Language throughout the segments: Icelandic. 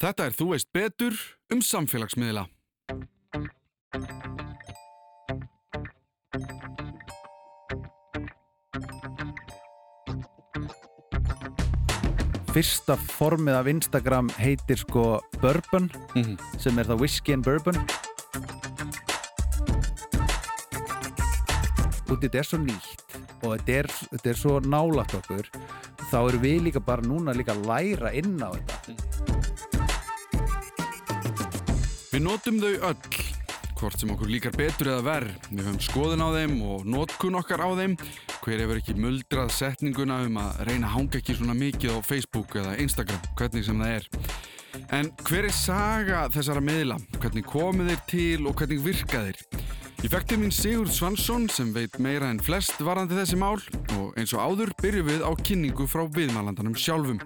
Þetta er Þú veist betur um samfélagsmiðla. Fyrsta formið af Instagram heitir sko Bourbon Mhm. sem er það Whiskey and Bourbon og þetta er svo nýtt og þetta er, þetta er svo nálagt okkur þá erum við líka bara núna líka að læra inn á þetta Við notum þau öll, hvort sem okkur líkar betur eða verð. Við höfum skoðun á þeim og notkun okkar á þeim. Hver hefur ekki muldrað setninguna um að reyna að hanga ekki svona mikið á Facebook eða Instagram, hvernig sem það er. En hver er saga þessara miðla? Hvernig komið þeir til og hvernig virka þeir? Ég fekk til mín Sigurd Svansson sem veit meira en flest varandi þessi mál og eins og áður byrjum við á kynningu frá viðmælandanum sjálfum.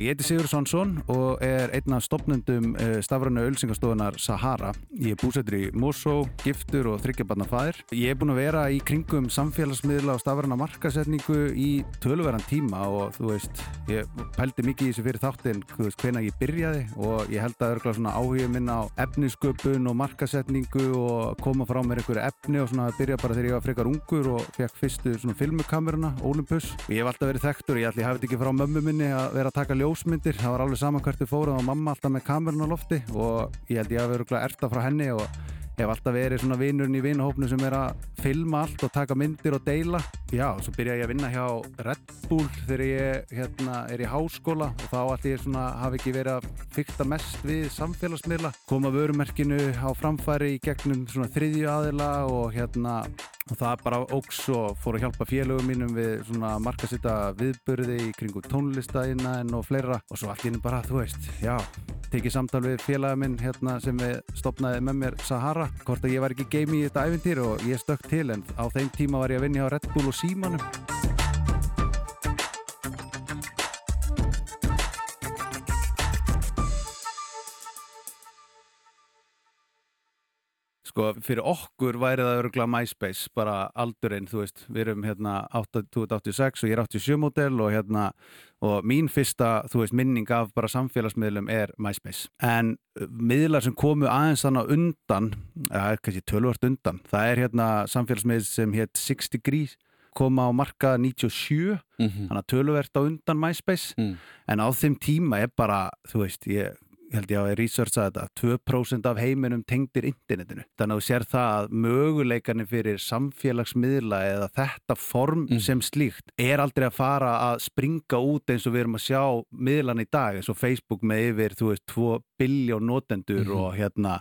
Ég heiti Sigur Svansson og er einn af stopnendum stafrænu ölsingastofunar Sahara. Ég er búsettur í Mosó, giftur og þryggjabarna fæðir. Ég er búinn að vera í kringum samfélagsmiðla og stafræna markasetningu í töluverðan tíma og þú veist, ég pældi mikið í þessu fyrir þáttinn, hvena ég byrjaði og ég held að örgla svona áhuga minn á efnisköpun og markasetningu og koma frá mér einhverju efni og svona byrja bara þegar ég var frekar ungur og fekk fyrstu svona filmukameruna, Olympus. Ég hef alltaf verið þekktur að að ljósmyndir, það var alveg sama hvert við fórum og mamma alltaf með kamerun á lofti og ég held ég hafi verið erta frá henni og hef alltaf verið svona vinurinn í vinahópnu sem er að filma allt og taka myndir og deila. Já, og svo byrjaði ég að vinna hjá Red Bull þegar ég hérna, er í háskóla og þá ætti ég svona hafi ekki verið að fykta mest við samfélagsmiðla, koma vörumerkinu á framfæri í gegnum svona þriðju aðila og hérna það bara óks og fór að hjálpa félögum mínum við svona markasita viðburði í kringu tónlistaðina og fleira. Og svo allt í henni bara, þú veist, já tekið samtal við félagin minn hérna sem við stopnaði með mér Sahara. Hvort að ég var ekki game í þetta æfintýr og ég stökk til en á þeim tíma var ég að vinna hjá Red Bull og Símanum Sko, fyrir okkur væri það öruglega MySpace, bara aldurinn, þú veist, við erum hérna 2086 og ég er 87 model og hérna, og mín fyrsta, þú veist, minning af bara samfélagsmiðlum er MySpace. En miðlar sem komu aðeins þannig undan, eða kannski tölvart undan, það er hérna samfélagsmiðl sem hétt 6 Degrees, koma á marka 97, Mm -hmm. þannig að tölvert á undan MySpace, Mm. en á þeim tíma er bara, þú veist, ég held ég að researcha þetta 2% af heiminum tengdir internetinu þannig að þú sér það að möguleikarnir fyrir samfélagsmiðla eða þetta form Mm. sem slíkt er aldrei að fara að springa út eins og við erum að sjá miðlan í dag eins og Facebook með yfir þú veist 2 biljón notendur Mhm. og hérna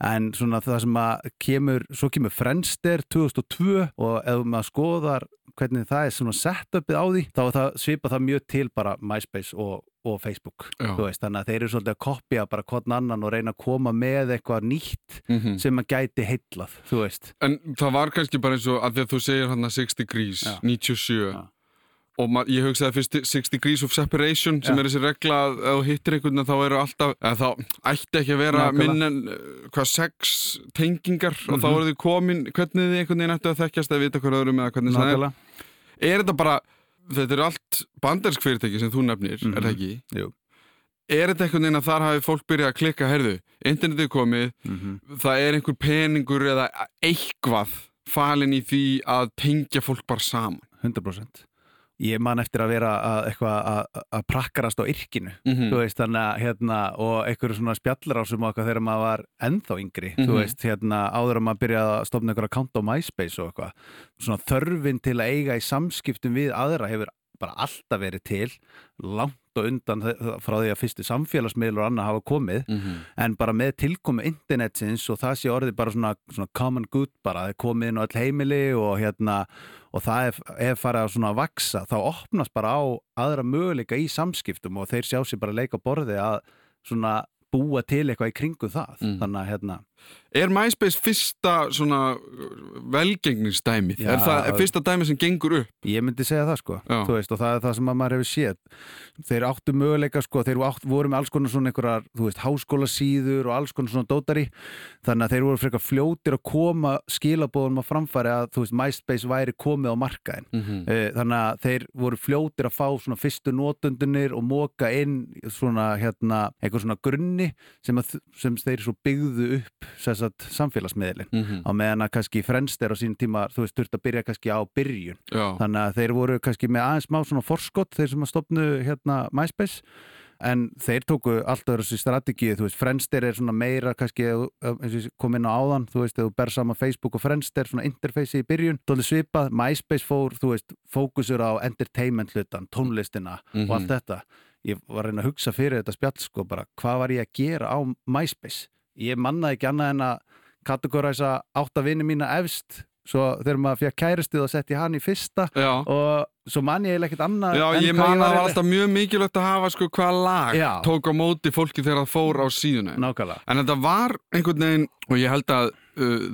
en svona það sem að kemur svo kemur Friendster 2002 og ef maður skoðar hvernig það er svona setupið á því þá það, svipa það mjög til bara MySpace og, og Facebook veist, þannig að þeir eru svolítið að kopja bara hvern annan og reyna að koma með eitthvað nýtt Mm sem að gæti heitlað, En það var kannski bara eins og að því að þú segir hann að 6 degrees, Já. 97 Já. Og ég hugsaði fyrst 6 degrees of separation sem Já. er þessi regla að ef þú hittir einhvern veginn þá eru alltaf, eða þá ætti ekki að vera minn en uh, hvað sex tengingar og þá Mhm. eru þið komin hvernig þið einhvern veginn ættu að þekkjast eða vita hvað öðrum eða hvernig það er Er þetta bara, þetta er allt bandersk fyrirtæki sem þú nefnir, er Mhm. það ekki? Jú. Er þetta einhvern veginn að þar hafi fólk byrjað að klikka, heyrðu, internetið er komið, mm það er einhver peningur eða eitthvað falin í því að tengja fólk bara saman 100% Ég man eftir að vera að, eitthvað að, að prakkarast á yrkinu mm þú veist, að hérna, og einhverju svona spjallrásum okkar þegar maður var ennþá yngri, Mhm. þú veist, hérna áður að maður byrjaði að stofna einhverja account á MySpace og eitthvað, svona þörfin til að eiga í samskiptum við aðra hefur bara alltaf verið til langt og undan frá því að fyrstu samfélagsmiðlur og annað hafa komið en bara með tilkomu internetsins og það sé orðið bara svona, svona common good bara, það er komið inn á öll heimili og hérna, og það er, er farið að svona vaksa, þá opnast bara á aðra möguleika í samskiptum og þeir sjá sér bara leika borði að svona búa til eitthvað í kringu það Mm. þannig að hérna, Er MySpace fyrsta svona velgengningsdæmið? Já. Er það fyrsta dæmið sem gengur upp? Ég myndi segja það sko Já. Þú veist, og það er það sem að maður hefur séð þeir áttu möguleika sko þeir átt, voru með alls konar svona einhverjar þú veist, háskólasíður og alls konar svona dótari þannig að þeir voru frekar fljótir að koma skilabóðum að framfæri að þú veist, MySpace væri komið á markaðin Mm -hmm. Eh, þannig að þeir voru fljótir að fá svona fyrstu notundunir og móka inn svona hérna eitthvað svona grunni sem, að, sem þeir svo byggðu upp sagt, samfélagsmiðlin Mhm. á meðan að kannski Friendster á sín tíma þú veist, þurft að byrja kannski á byrjun Já, þannig að þeir voru kannski með aðeins má svona forskott þeir sem að stopnu hérna MySpace en þeir tóku alltaf þessi strategið, þú veist, Friendster er svona meira kannski, kom inn á áðan þú veist, þú ber saman Facebook og Friendster svona interfacei í byrjun, tóli svipað MySpace fór, þú veist, fókusur á entertainment hlutan, tónlistina Mhm. og allt þetta, ég var að reyna að hugsa fyrir þetta spjall, sko, bara, hvað var ég að gera á MySpace, ég mannaði ekki annað en að kategoræsa átta vini mína efst svo þegar maður fekk kæristið og setti hann í fyrsta já. og svo man ég ekkert annað Já, ég man að það var alltaf mjög mikilvægt að hafa sko hvað lag Já. tók á móti fólki þegar það fór á síðuna Nákvæmlega En þetta var einhvern veginn og ég held að uh,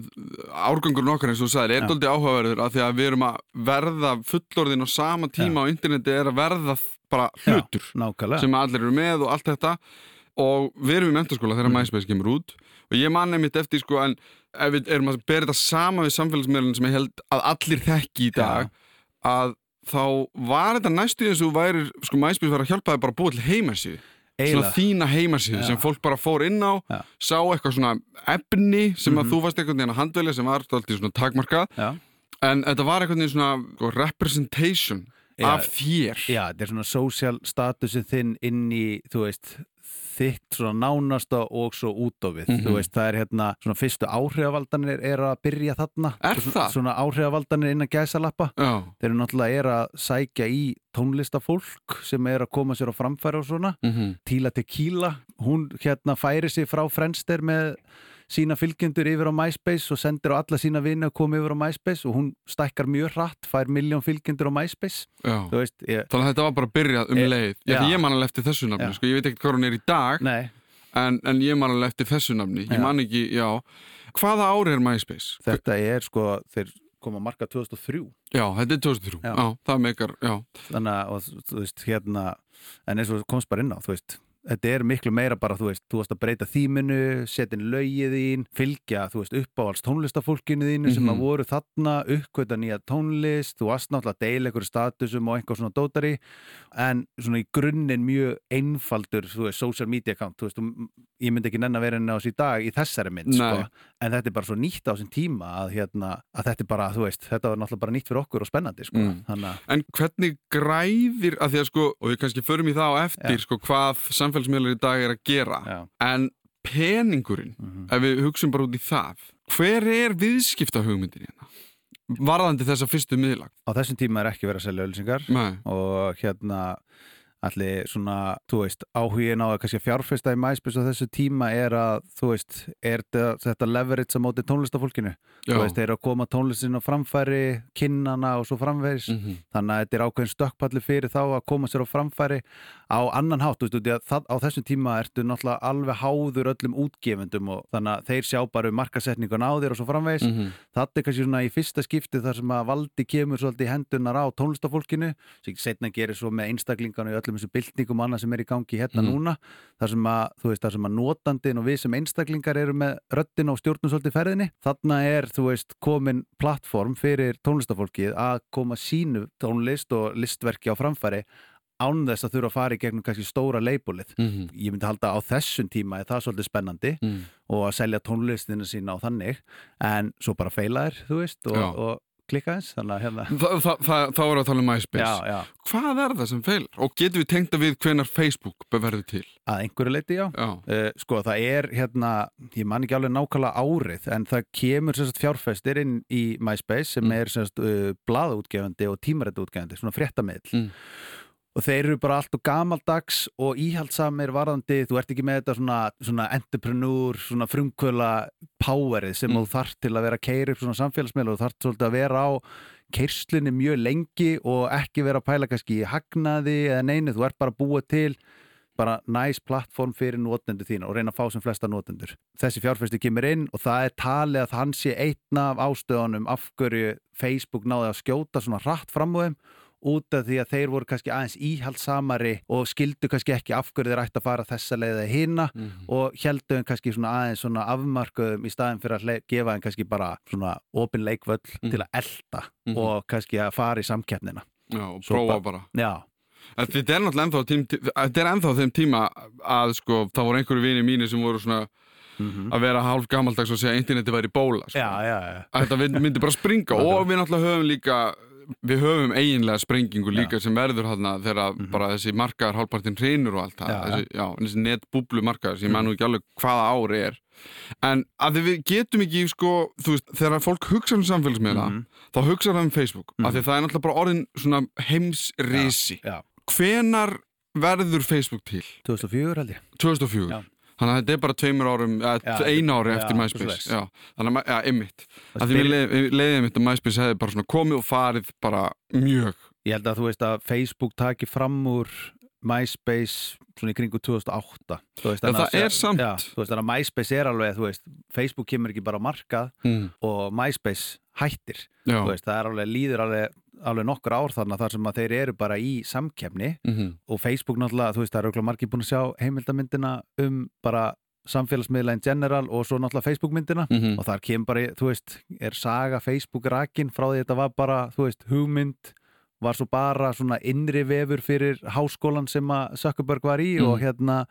árgangur nokkar eins og þú sagðir er Já. doldið áhugaverður að því að við erum að verða fullorðin á sama tíma á interneti er að verða bara hlutur sem allir eru með og allt þetta og við erum í mentarskóla þegar Mm. MySpace kemur út og ég man einmitt eftir sko en ef við erum að bera þetta sama við samfélagsmiðlun sem ég held að allir þekki í dag að þá var þetta næstu eins og þú værir, sko MySpace var að hjálpa þig bara að búa til heimasíðu svona þína heimasíðu Já. sem fólk bara fór inn á Já. sá eitthvað svona efni sem að Mhm. þú varst einhvern veginn að handvelja sem var alltaf svona takmarkað en þetta var einhvern veginn svona sko, representation Já. af þér Já þetta er svona social statusið þinn inn í, þú veist þitt svona nánasta og svo út á við. Mhm. þú veist, það er hérna svona fyrstu áhrifavaldanir er að byrja þarna. Er svona, það? Svona áhrifavaldanir innan gæsalappa. Þeir eru náttúrulega er að sækja í tónlistafólk sem er að koma sér á framfæri og svona. Mm Tila Tequila, hún hérna færi sig frá Friendster með sína fylgjendur yfir á MySpace og sendir á alla sína vini að koma yfir á MySpace og hún stækkar mjög hratt, fær miljón fylgjendur á MySpace, veist ég, Þannig að þetta var bara að byrja um leið. Því ég man alveg eftir þessu nafni, sko, ég veit ekkert hvað hún er í dag en, en ég man alveg eftir þessu nafni, ég Já. man ekki, já. Hvaða ári er MySpace? þetta er sko þeir koma að marka 2003 Já, þetta er 2003, Já. já, það meikar, þannig að, þú veist, hérna en eins og komst bara inn á, þú veist þetta er miklu meira bara, þú veist, þú varst að breyta þýminu, setja inn lögið þín fylgja, þú veist, uppáhalds tónlistafólkinu þínu sem Mhm. að voru þarna uppkvöta nýja tónlist, þú varst náttúrulega að deila einhverju statusum og einhver svona dótari en svona í grunninn mjög einfaldur, þú veist, social media account þú veist, þú- ég myndi ekki nenn að vera inn á þessu í dag í þessari mynd, Nei. sko en þetta er bara svo nýtt á þessum tíma að, hérna, að þetta er bara, þú veist, þetta var náttúrulega bara nýtt fyrir okkur og spennandi, sko, Mm. þannig En hvernig græðir, að því að sko, og við kannski förum í það á eftir, sko, hvað samfélagsmiðlar í dag er að gera, já, en peningurinn, mhm. ef við hugsun bara út í það, hver er viðskipta hugmyndin hérna? Varðandi þessa fyrstu miðlag? á þessum tíma er ekki verið að selja ölsingar og hérna allir svona, þú veist, áhugin á að kannski að fjárfesta í MySpace á þessu tíma er að, þú veist, er þetta, leverage á móti tónlistafólkinu þú veist, þeir eru að koma tónlistin á framfæri kinnana og svo framvegis Mhm. þannig að þetta er ákveðin stökkpalli fyrir þá að koma sér á framfæri á annan hátt, þú veist, að það, á þessum tíma ertu náttúrulega alveg háður öllum útgefendum og þannig að þeir sjá bara um markasetningun á þér og svo framvegis Mhm. Þetta er kannski svona í fyrsta skipti þar sem að valdi kemur svolítið hendunar á tónlistafólkinu öllum þessu byltingum og annað sem er í gangi hérna Mhm. núna þar sem að, þú veist, þar sem að notandin og við sem einstaklingar eru með röddin og stjórnum svolítið ferðinni. Þarna er, þú veist, komin plattform fyrir tónlistafólkið að koma sínu tónlist og listverki á framfæri án þess að þurfa að fara í gegnum kannski stóra leipulið. Mhm. Ég myndi halda á þessum tíma er það svolítið spennandi Mhm. og að selja tónlistina sína á þannig en svo bara feila þér, þú veist og, og klikka eins þannig að hérna Þa, það, það, erum við að tala um MySpace. já, já, Hvað er það sem feilar? Og getum við tengt að við hvenar Facebook verður til? að einhverju leiti já Já. Uh, sko það er hérna ég man ekki alveg nákvæmlega árið en það kemur sérst fjárfestir inn í MySpace sem Mm. er uh, blaðútgefandi og tímarættútgefandi svona fréttamiðl Mm. Og þeir eru bara allt og gamaldags og íhaldsamir varðandi, þú ert ekki með þetta svona, svona entrepreneur, svona frumkvöla powerið sem Mm. þú þarft til að vera að keira upp svona samfélagsmiðl og þú þarft svolítið að vera á keirslunni mjög lengi og ekki vera að pæla kannski í hagnaði eða neinu, þú ert bara að búa til bara næs plattform fyrir notendur þína og reyna að fá sem flesta notendur þessi fjárfæsti kemur inn og það er talið að hann sé einna af ástöðunum af hverju Facebook náði að skjóta svona hratt fram á þeim út af því að þeir voru kannski aðeins íhaldsamari og skildu kannski ekki af hverju þeir ætti að fara þessa leiða hina Mhm. og helduðum kannski svona aðeins svona afmarkuðum í staðin fyrir að gefa þeim kannski bara svona opin leikvöll Mhm. til að elda Mhm. og kannski að fara í samkeppnina Já, og Svo prófa bara- Já, Þetta er náttúrulega ennþá, er þeim tíma að sko, það voru einhverju vini mínir sem voru svona að vera hálf gamaldags og segja að interneti væri bóla sko. já, já, já. að þetta mynd- myndi bara springa og við náttúrulega höfum líka við höfum eiginlega sprengingu líka sem verður hérna þegar bara þessi markaðar hálfpartinn hrinur og allt það Mhm. Já, þessi, já, þessi netbúblu markaðar sem ég man nú ekki alveg hvaða ári er en að því við getum ekki sko, þú veist, þegar fólk hugsa um samfélagsmiðla Mhm. þá hugsa það um Facebook af því það er náttúrulega bara orðin svona heimsrisi já. hvenar verður Facebook til? 2004 held ég 2004 Já. Þannig að þetta er bara tveimur árum, Já, einu ári já, eftir MySpace. Já, þannig að, já, einmitt. Það að því við spyr- leið- leiðið mitt að MySpace hefði bara komið og farið bara mjög. Ég held að þú veist að Facebook taki fram úr MySpace svona í kringu 2008 Þú veist, að það er samt- já, Þú veist þannig að MySpace er alveg þú veist, Facebook kemur ekki bara á markað mm. og MySpace hættir. Já, veist, það er alveg líður alveg, alveg nokkur ár þarna þar sem að þeir eru bara í samkefni mm og Facebook náttúrulega, þú veist, það eru örugglega margir búin að sjá heimildamyndina um bara samfélagsmiðla in general og svo náttúrulega Facebook myndina -hmm. og þar kemur bara, þú veist, er saga Facebook rakin frá því þetta var bara, þú veist, hugmynd var svo bara svona innri vefur fyrir háskólan sem að Zuckerberg var í Mm. og hérna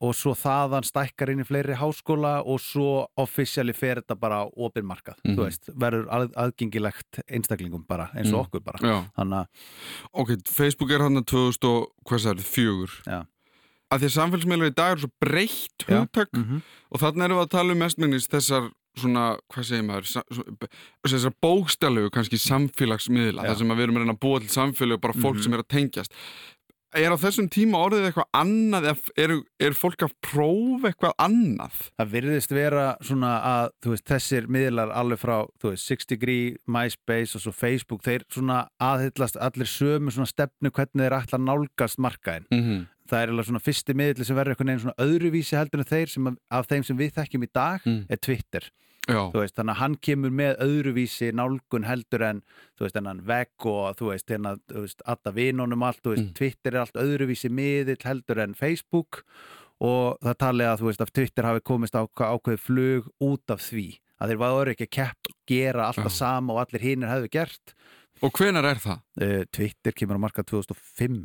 og svo þaðan stækkar inn í fleiri háskóla og svo offisíali fer þetta bara á opinmarkað, Mhm. þú veist, verður að, aðgengilegt einstaklingum bara, eins og Mm. okkur bara þannig að, ok, Facebook er hann að 2000 og, hvað sagði, fjögur Já. að því að samfélagsmiðlar í dag er svo breytt hugtak mm og þannig erum við að tala um mestmengnis þessar svona, hvað segir maður þessar bókstælu kannski samfélagsmiðla, Já. þar sem að við erum að búa til samfélag og bara fólk Mhm. sem er að tengjast er á þessum tíma orðið eitthvað annað eða er, er fólk að prófa eitthvað annað það virðist vera svona að, þú veist, þessir miðlar alveg frá, þú veist, 6 degree, MySpace og svo Facebook, þeir svona aðhyllast allir sömu svona stefnu hvernig þeir ætla að nálgast markaðin mm -hmm. það er alveg svona fyrsti miðli sem verður einhvern veginn svona öðruvísi heldur en þeir sem af þeim sem við þekkjum í dag Mm. er Twitter, veist, þannig að hann kemur með öðruvísi nálgun heldur en þú veist, hennan vegg og þú veist, hérna, þú veist, alltaf vinunum allt, þú veist, Mm. Twitter er allt öðruvísi miðill heldur en Facebook og það talið að, þú veist, að Twitter hafi komist á ákveðið flug út af því að þeir varu ekki að kepp gera alltaf Já. sama og allir hinnir hefðu gert og hvenar er það? uh, Twitter kemur á marka 2005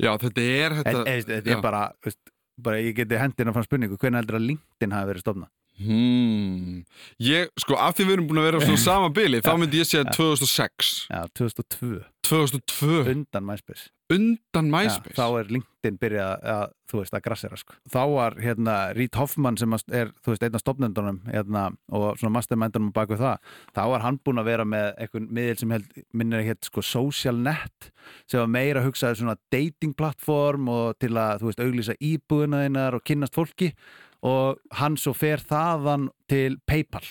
Já, þetta er þetta en, þetta er bara, veist, bara ég geti hendina frá spurningu, hvernig heldur að LinkedIn hafi verið stofnað? Hmm. Ég, sko, af því við erum búin að vera á svona sama bili, þá myndi ég segja 2006 Já, 2002, 2002, undan MySpace. Undan Já, MySpace? þá er LinkedIn byrjað að, þú veist, að grassera sko. þá var hérna Reid Hoffman sem er, þú veist, einn af stopnendunum hérna, og svona mastermindunum bak við það þá var hann búinn að vera með einhvern miðil sem held, minnir hétt sko social net sem var meira að hugsa svona dating plattform og til að, þú veist, auglýsa íbúðina þeinar og kynnast fólki og hann svo fer þaðan til Paypal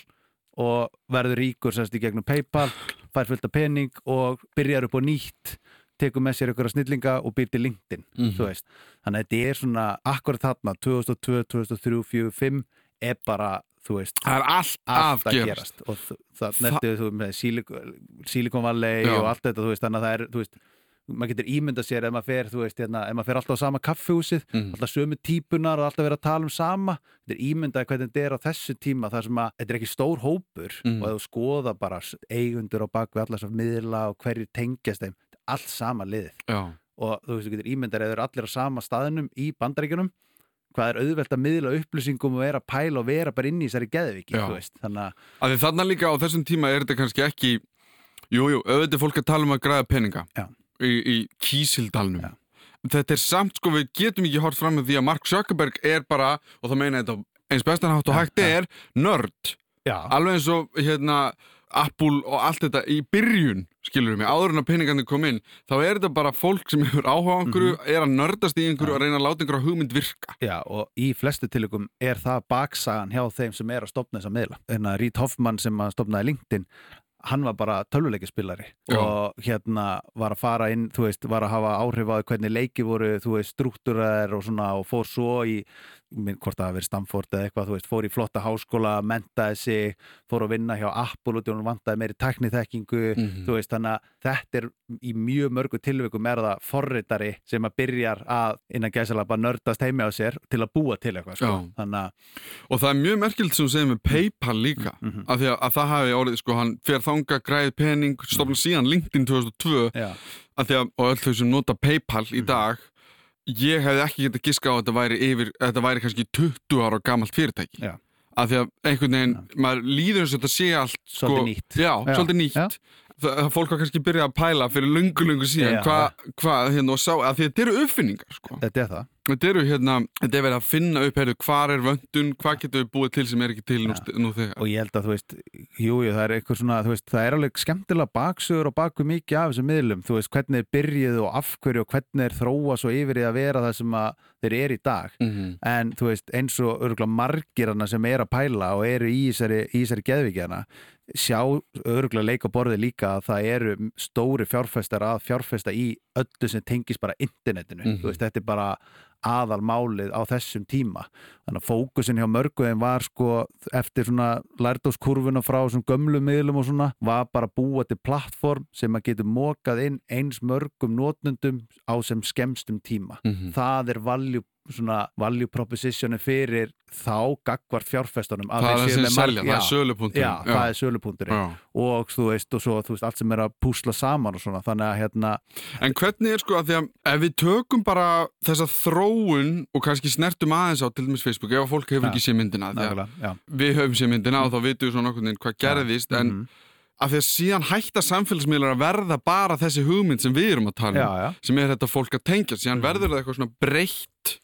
og verður ríkur sérst í gegnum Paypal fær fullt af pening og byrjar upp á nýtt tekur með sér ykkur snillinga og býr til LinkedIn þú veist, þannig að þetta er svona akkurat þarna, 2002, 2003, 2004 5 er bara, þú veist Það er allt, allt að gerast. og það nertið þú með Silicon, Silicon Valley Já. og allt þetta, þú veist, þannig að það er þú veist, maður getur ímyndað sér ef maður fer, þú veist, hérna, ef maður fer alltaf á sama kaffehúsið Mhm. alltaf sömu típunar og alltaf vera að tala um sama þetta er ímyndað hvernig þetta er á þessu tíma þar sem að þetta er ekki stór hópur Mhm. og ef þú skoða bara eigundur á bakvið allar sem miðla og hverjir tengjast þeim allt sama liðið Já, og þú veist, þú getur ímyndað ef þeir eru allir á sama staðnum í bandaríkjunum hvað er auðvelt að miðla upplýsingum og vera að pæla og vera bara inn í þessari geðviki þannig að að þarna líka á þessum tíma er þetta kannski ekki Jújú, jú, auðvitað fólk að tala um að græða peninga Já. Í, í kísildalnum Já. Þetta er samt, sko, við getum ekki hort fram með því að Mark Zuckerberg er bara og það meina þetta eins bestan hátt og hægt er nörd alveg eins og hérna Apple og allt þetta í byrjun skilur mig, áður en að peningandi kom inn þá er þetta bara fólk sem hefur áhuga á einhverju Mhm. er að nördast í einhverju Já. og reyna að láta einhverju hugmynd virka já, og í flestu tilökum er það baksagan hjá þeim sem er að stopna þessa miðla en að Reid Hoffman sem að stopnaði LinkedIn hann var bara tölvuleikjaspilari Já. og hérna var að fara inn þú veist, var að hafa áhrif á hvernig leiki voru þú veist, struktúraðir og svona og fór svo í, minn, hvort það hafi verið Stamford eða eitthvað, þú veist, fór í flotta háskóla mentaði sig, fór að vinna hjá Apple og vantaði meiri tækniþekkingu Mhm. þú veist, þannig að þetta er í mjög mörgu tilvikum er það forritari sem að byrjar að innan gæsala bara nördast heimi á sér til að búa til eitthvað, sko. Þannig að Og það er mjög merkilt sem segir með Paypal líka Mhm. af því að, að það hafi orðið, sko, hann fer þanga græð pening, stofnum síðan LinkedIn 2002 já, af því að, og öll þau sem nota Paypal Mhm. í dag ég hefði ekki getað giska á að þetta væri yfir, að þetta væri kannski 20 ára gamalt fyrirtæki Já. af því að einhvern veginn, maður líður eins og þetta sé allt sko, Svolítið nýtt. Já, Já. svolítið nýtt Já. Það, fólk var kannski byrjað að pæla fyrir lungu, lungu síðan Já. hvað, hva, hérna og sá, að því þetta eru uppfinningar sko. þetta er það Þetta eru hérna, þetta er verið að finna upp heyrðu, hvar er vöndun, hvað getur við búið til sem er ekki til nú, Já. nú þegar? Og ég held að þú veist, jú, jú, það er eitthvað svona veist, það er alveg skemmtilega baksögur og baku mikið af þessum miðlum, þú veist, hvernig þeir byrjuðu og af hverju og hvernig þeir þróa svo yfir í að vera það sem þeir eru í dag. Mm en þú veist, eins og örgulega margir hana sem er að pæla og eru í þessari, í þessari geðvíkjana sjá örgulega leik á borði líka að það eru stóri fjárfestar að fjárfesta í öllu sem tengis bara internetinu, Mhm. þú veist, þetta er bara aðal málið á þessum tíma þannig að fókusin hjá mörguðin var sko eftir svona lærdóskurvuna frá þessum gömlu miðlum og svona var bara búa til plattform sem að getur mokað inn eins mörgum notnundum á sem skemstum tíma -hmm. það er value, svona, value propositioni fyrir þá gagvart fjárfestunum að Það er með selja, það er já, sölupunktur já, það er sölupunkturinn Já. og þú veist, og svo, þú veist, allt sem er að púsla saman og svona, þannig að hérna En hvernig er sko að því að ef við tökum bara þessa þróun og kannski snertum aðeins á til dæmis Facebook ef að fólk hefur Ja. ekki séð myndina já, við höfum séð myndina og þá vitum við svona okkur hvað gerðist en Mhm. að því að síðan hætta samfélagsmiðlar að verða bara þessi hugmynd sem við erum að tala um já, já, sem er þetta fólk að tengja síðan Mhm. verður það eitthvað svona breytt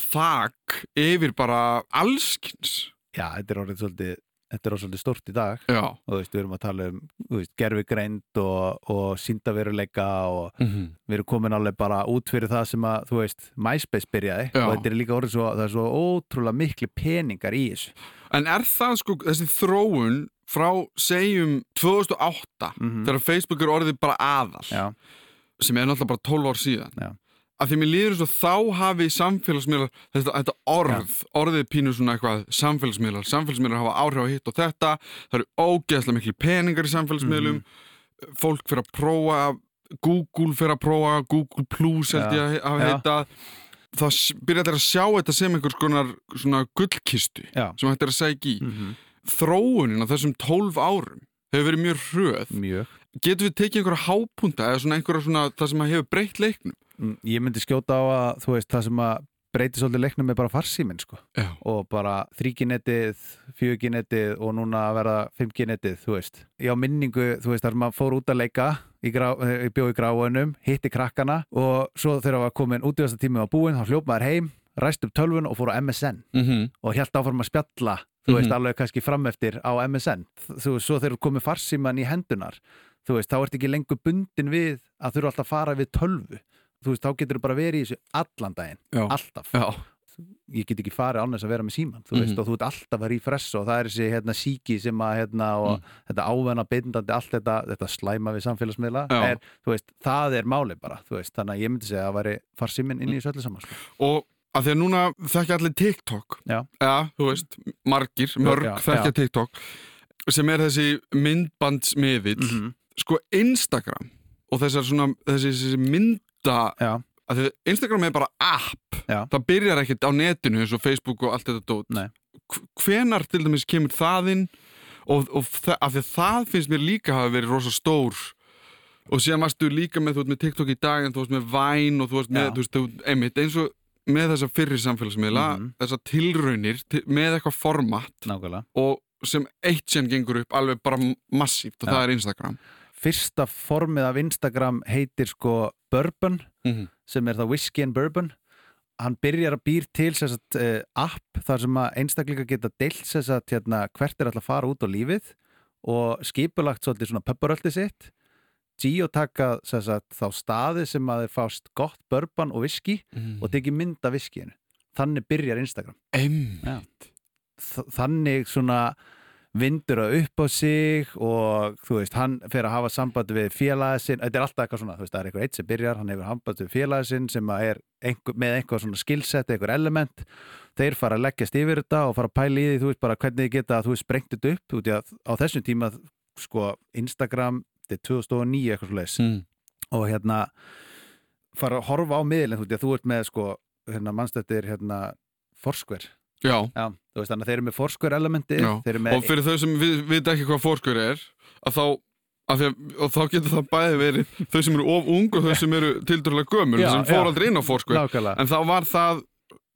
þak yfir bara allskins já, þetta er orðið svolítið þetta er svolítið stort í dag. Já. Og þú veist, við erum að tala um veist, gerfigreind og, og síndaveruleika og mm við erum komin alveg bara út fyrir það sem að, þú veist, MySpace byrjaði. Já. og þetta er líka orðið svo, það er svo ótrúlega miklu peningar í þessu. En er það sko þessi þróun frá segjum 2008 Mhm. þegar Facebook er orðið bara aðal Já, sem er náttúrulega bara 12 ár síðan. Að því mér líður og þá hafi samfélagsmiðlar, þetta, þetta orð orðið pínu svona eitthvað samfélagsmiðlar. Samfélagsmiðlar hafa áhrif á hitt og þetta. Það eru ógeðslega miklu peningar í samfélagsmiðlum. Mhm. fólk fyrir að prófa Google fyrir að prófa Google Plus held ég að hafa Já. heitað það s- byrja allir að sjá þetta sem einhvers konar svona gullkistu sem hægt er að segja í. Mm þróunin á þessum 12 árum hefur verið mjög hröð. Mjög getur við tekið einhverja hápunta eða svona einhverja svona það sem hefur breytt leiknum Mm, Ég myndi skjóta á að, þú veist, það sem að breyti svolítið leiknum er bara farsíminn, sko Já. og bara 3G-netið, 4G-netið og núna að verða 5G-netið, þú veist. Ég á minningu, þú veist, þar maður fór út að leika, í eh, bjó í gráunum, hitti krakkana og svo þegar það var komin útíðasta tími á búin, þá hljóp maður heim, ræst upp tölvun og fór á MSN mm -hmm. og held áfram að spjalla, þú veist, Mhm. alveg kannski frameftir á MSN. Þú veist, svo þegar komið farsíman í hendunar, þú veist, þá ert ekki lengur bundin við að þurfa alltaf að fara við tölvu. Þú veist, þá getur þú bara verið í þessu allan daginn, Já. alltaf Já. ég get ekki farið án þess að vera með síman þú veist, Mhm. og þú ert alltaf að refressa og það er þessi hérna, síki sem að hérna, og þetta ávenna bindandi, allt þetta, þetta slæma við samfélagsmiðla er, þú veist, það er máli bara þú veist, þannig að ég myndi segja að það væri farsíminn inn í þessu öllu saman sko. og að því að núna þekkja allir TikTok Já. þú veist, margir, mörg Já, þekkja já. TikTok sem er þessi myndbandsmiðvill -hmm. Sko Instagram og þessar svona þessi, þessi mynda Já, að að Instagram er bara app. Já. það byrjar ekkert á netinu eins og Facebook og allt þetta dót. Hvenar til dæmis kemur það inn? Og, og þa að því að það finnst mér líka hafa verið rosa stór. Og síðan varstu líka með, þú veist, með TikTok í dag en þú veist með Vine og þú veist með, þú veist, einmitt eins og með þessa fyrri samfélagsmiðla Mhm. þessa tilraunir til, með eitthvað format nákvæmlega. og sem eitt sén gengur upp alveg bara massíft og Já. það er Instagram Fyrsta formið af Instagram heitir sko Bourbon mm -hmm. sem er það Whiskey and Bourbon. Hann byrjar að býr til að, uh, app þar sem að einstaklinga geta deilt að hérna, hvert er alltaf að fara út á lífið og skipulagt svolítið svona pepparöldi sitt. Geotaka að þá staði sem að þeir fást gott bourbon og whisky og tekið mynd af whiskyinu þannig byrjar Instagram. Þannig svona vindur það upp á sig og þú veist, hann fer að hafa samband við félagin, þetta er alltaf eitthvað svona þú veist, það er eitthvað eitt sem byrjar, hann hefur samband við félagin sem að er einhver, með einhver svona skillset, einhver element. Þeir fara að leggjast yfir þetta og fara að pæla í því þú veist bara hvernig þið geta, þú veist, sprengt þetta upp út í að á þessum tíma, sko Instagram, þetta er 2009 eitthvað svo leis mm. og hérna fara að horfa á miðlinn, þú veist, þú ert með sko, hérna, mannstættir, hérna Foursquare, Já, já, veist, þannig að þeir eru með þeir eru með og fyrir þau sem við, vita ekki hvað fórskur er að þá að að, og þá getur það bæði verið þau sem eru of ung og þau sem eru tildurlega gömul Já, sem fór já. aldrei inn á fórskur nákvæmlega, en þá var það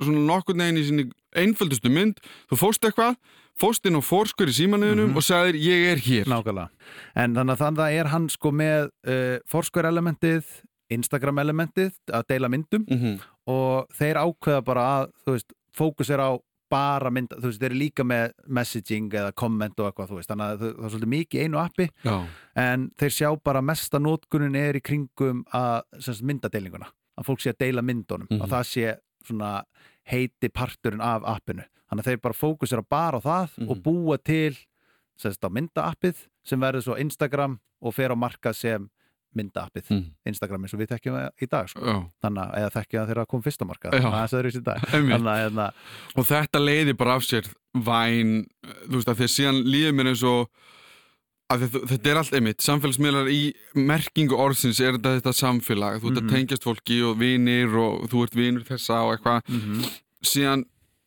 svona nokkurn veginn í sinni einföldustu mynd þú fóst eitthvað, fóst inn á fórskur í símanuðinum Mhm. og sagðir ég er hér nákvæmlega en þannig að þannig að er hann sko með uh, Foursquare elementið, Instagram elementið að deila myndum mm -hmm. og þeir ákveða bara að þú veist, fókus er á bara mynda, þú veist, þeir eru líka með messaging eða komment og eitthvað, þú veist, þannig að það er svolítið mikið einu appi Já, en þeir sjá bara mesta nótkunin er í kringum að myndadeilinguna að fólk sé að deila myndunum Mhm. að það sé svona heiti parturinn af appinu þannig að þeir bara fókusera bara á það Mhm. og búa til sagt, á myndaappið sem verður svo Instagram og fer á markað sem myndaappið mm. Instagram eins og við þekkjum það í dag sko. Þannig að þekkjum það þegar það kom fyrst á markað Já. þannig að það er í dag þannig hérna, og þetta leiði bara af sér væn, þú veist að að síðan líður mér eins og þetta, þetta er allt einmitt, samfélagsmiðlar í merkingu orðsins er þetta þetta samfélag þú ert Mhm. að tengjast fólki og vinir og þú ert vinur þessa og eitthvað mm síðan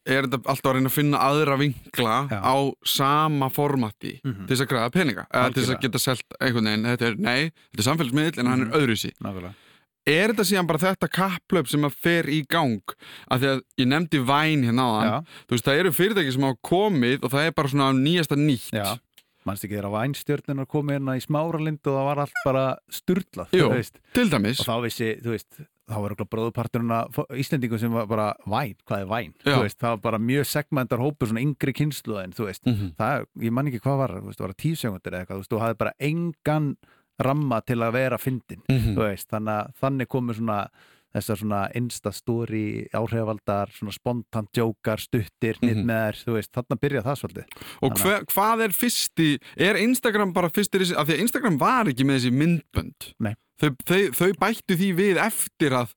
er þetta alltaf að reyna að finna aðra vinkla Já. á sama formati Mhm. til þess að græða peninga eða til þess að geta selt einhvern veginn. Þetta er, nei, þetta er samfélagsmiðl en hann Mhm. er öðruvísi. Nákvæmlega. Er þetta síðan bara þetta kapplöp sem að fer í gang? Af því að ég nefndi væn hérna á já, þú veist, það eru fyrirtæki sem hafa komið og það er bara svona nýjasta nýtt. Já. Mannst ekki þegar vænstjörnunar komið hérna í smáralind og það var allt bara dæmis. Og þá vissi, þú veist þá var okkur bróðuparturinn að Íslendingum sem var bara væn, hvað er væn veist, það var bara mjög segmentar hópur svona yngri kynslu en þú veist, Mhm. það, ég man ekki hvað var þú veist, það var tíu segundir eða eitthvað, þú veist, þú hafði bara engan ramma til að vera fyndin, Mhm. þú veist, þannig að þannig komu svona þessar svona instastory áhrifavaldar, svona spontant jókar, stuttir, Mhm. nýtt með þær þú veist, þannig byrja það svolítið og hver, hvað er fyrsti er Instagram bara fyrstir af því að Instagram var ekki með þessi myndbönd Nei. Þau, þau, þau bættu því við eftir að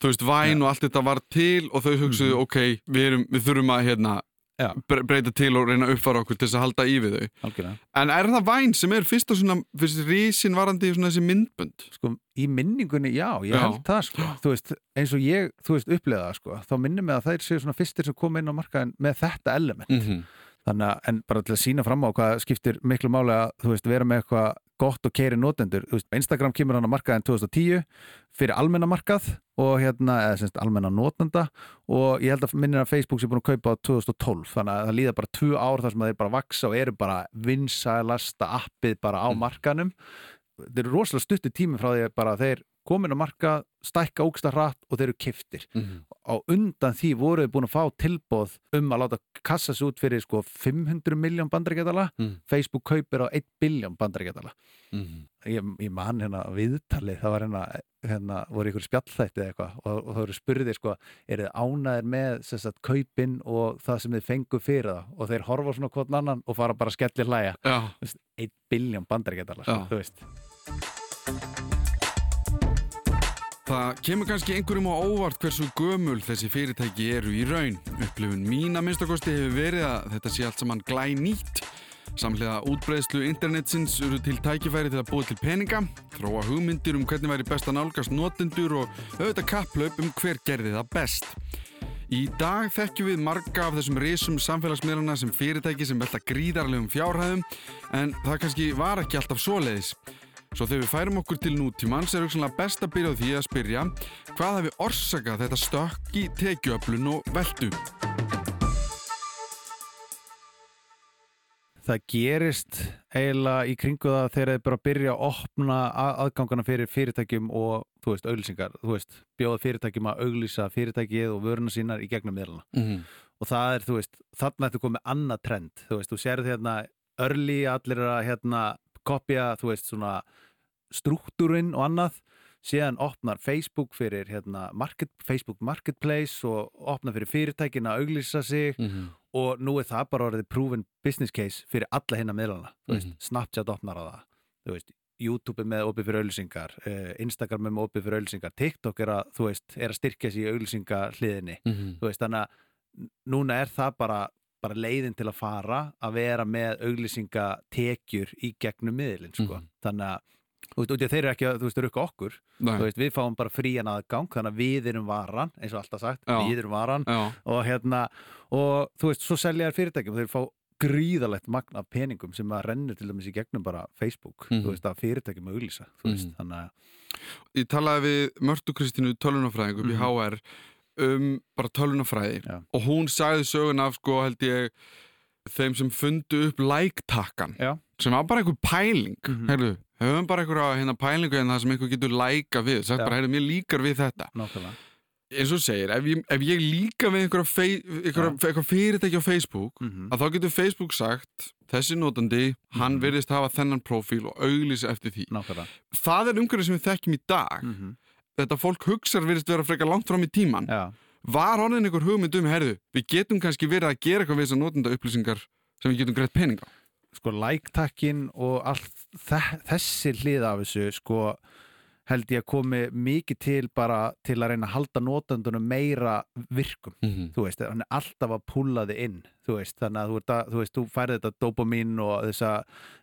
þú veist, væn og allt þetta var til og þau hugsuðu, Mhm. ok, við, erum, við þurfum að hérna, bre- breyta til og reyna að uppfara okkur til þess að halda í við þau algjörlega en er það væn sem er fyrst og svona fyrst rísin varandi í svona þessi myndbönd sko, í minningunni, já, ég Já. held það sko. þú veist, eins og ég, þú veist, upplega það sko. þá minnum mig að þeir séu svona fyrstir sem kom inn á markaðin með þetta element mm -hmm. þannig að, en bara til að sína fram á hvað skiptir miklu máli að, þú veist, vera með eitthvað gott og keiri veist, Instagram kemur hann á markaðin 2010 fyrir almenna markað og hérna, eða semst almenna notenda og ég held að minnir að Facebook sé búin að kaupa á 2012, þannig að það líða bara tvö ár þar sem þeir bara vaksa og eru bara vinsælasta appið bara á Mm. markanum þetta eru rosalega stutti tími frá því að þeir komin á markað, stækka ógsta hratt og þeir eru kiftir á undan því voru þau búin að fá tilbóð um að láta kassa sig út fyrir sko 500 miljón bandaríkjadala. Mm. Facebook kaupir á 1 biljón bandaríkjadala. Mhm. ég, ég man hérna viðtalið það var hérna, hérna voru ykkur spjallþætti eða eitthvað og, og það voru spurðið sko er þið ánæðir með sagt, kaupin og það sem þið fengu fyrir það? Og þeir horfa svona hvort annan og fara bara að skellir hlæja. Já, 1 biljón bandaríkjadala Já. þú veist Það kemur kannski einhverjum á óvart hversu gömul þessi fyrirtæki eru í raun. Upplifun mín að minnstakosti hefur verið að þetta sé allt saman glæ nýtt. Samhliða útbreiðslu internetsins eru til tækifæri til að búa til peninga, þróa hugmyndir um hvernig væri best að nálgast notendur og auðvitað kapplaup um hver gerði það best. Í dag þekkjum við marga af þessum risum samfélagsmiðlana sem fyrirtæki sem velta gríðarlegum fjárhæðum en það kannski var ekki alltaf svoleiðis. Svo þegar við færum okkur til nútímans er hugsanlega best að byrja á því að spyrja hvað hefur orsakað þetta stökk í tekjuöflun og veldu? það gerist eiginlega í kringu það þegar þeir bara byrja að opna að- aðgangana fyrir fyrirtækjum og þú veist, auglýsingar, þú veist, bjóða fyrirtækjum að auglýsa fyrirtækið og vöruna sínar í gegnum miðlana Mm -hmm. og það er, þú veist, þarna ertu komið annað trend, þú veist, þú sérð hérna early, allir eru að hérna kopja, þú veist, svona struktúrin og annað síðan opnar Facebook fyrir hérna, market, Facebook Marketplace og opnar fyrir fyrirtækin að auglýsa sig Mhm. og nú er það bara orðið proven business case fyrir alla hinna þú veist, Mhm. Snapchat opnar á það veist, YouTube er með opið fyrir auglýsingar uh, Instagram er með opið fyrir auglýsingar TikTok er að, veist, er að styrkja sér í auglýsinga hliðinni Mhm. þú veist, þannig að núna er það bara, bara leiðin til að fara að vera með auglýsingatekjur í gegnum miðlinn, sko. Mhm. Þannig að, þú veist, þeir eru ekki að, þú veist, rukka okkur, veist, við fáum bara frían aðgang, þannig að við erum varan, eins og alltaf sagt, Já. við erum varan Já, og hérna, og þú veist, svo selja þær fyrirtækjum, þeir fá gríðalegt magn af peningum sem að rennur til dæmis í gegnum bara Facebook, Mhm. þú veist, að fyrirtækjum auglýsa, Mhm. þannig að ég talaði við Mörtu Kristínu tölunafræðing upp í Mhm. HR um bara tölunafræði Já. og hún sagði sögun af sko held ég þeim sem fundu upp like-takkan Já. sem var bara einhver pæling. Mhm. heyrðu, höfum bara einhverja hérna, pælingu en það sem einhver getur læka við. Sagt Já. bara, heyrðu, mér líkar við þetta. Nákvæmlega, eins og segir, ef ég, ef ég líka við einhverja, fyrirtæki á Facebook mm að þá getur Facebook sagt þessi notandi, hann Mhm. virðist hafa þennan prófíl og auglýsa eftir því. Nákvæmlega. Það er umhverfið sem við þekkjum í dag. Mm þetta fólk hugsar virðist vera frekar langt fram í tíman Já, var orðin einhver hugmynd um, herðu, við getum kannski verið að gera eitthvað við þessar notenda upplýsingar sem við getum greitt pening á? Sko like-takkin og allt þe þessi hlið af þessu sko held ég að komi mikið til bara til að reyna að halda notendunum meira virkum, mm þú veist hann er alltaf að púla þið inn þú veist, þannig að þú, að, þú veist, þú færði þetta dopamin og þessa,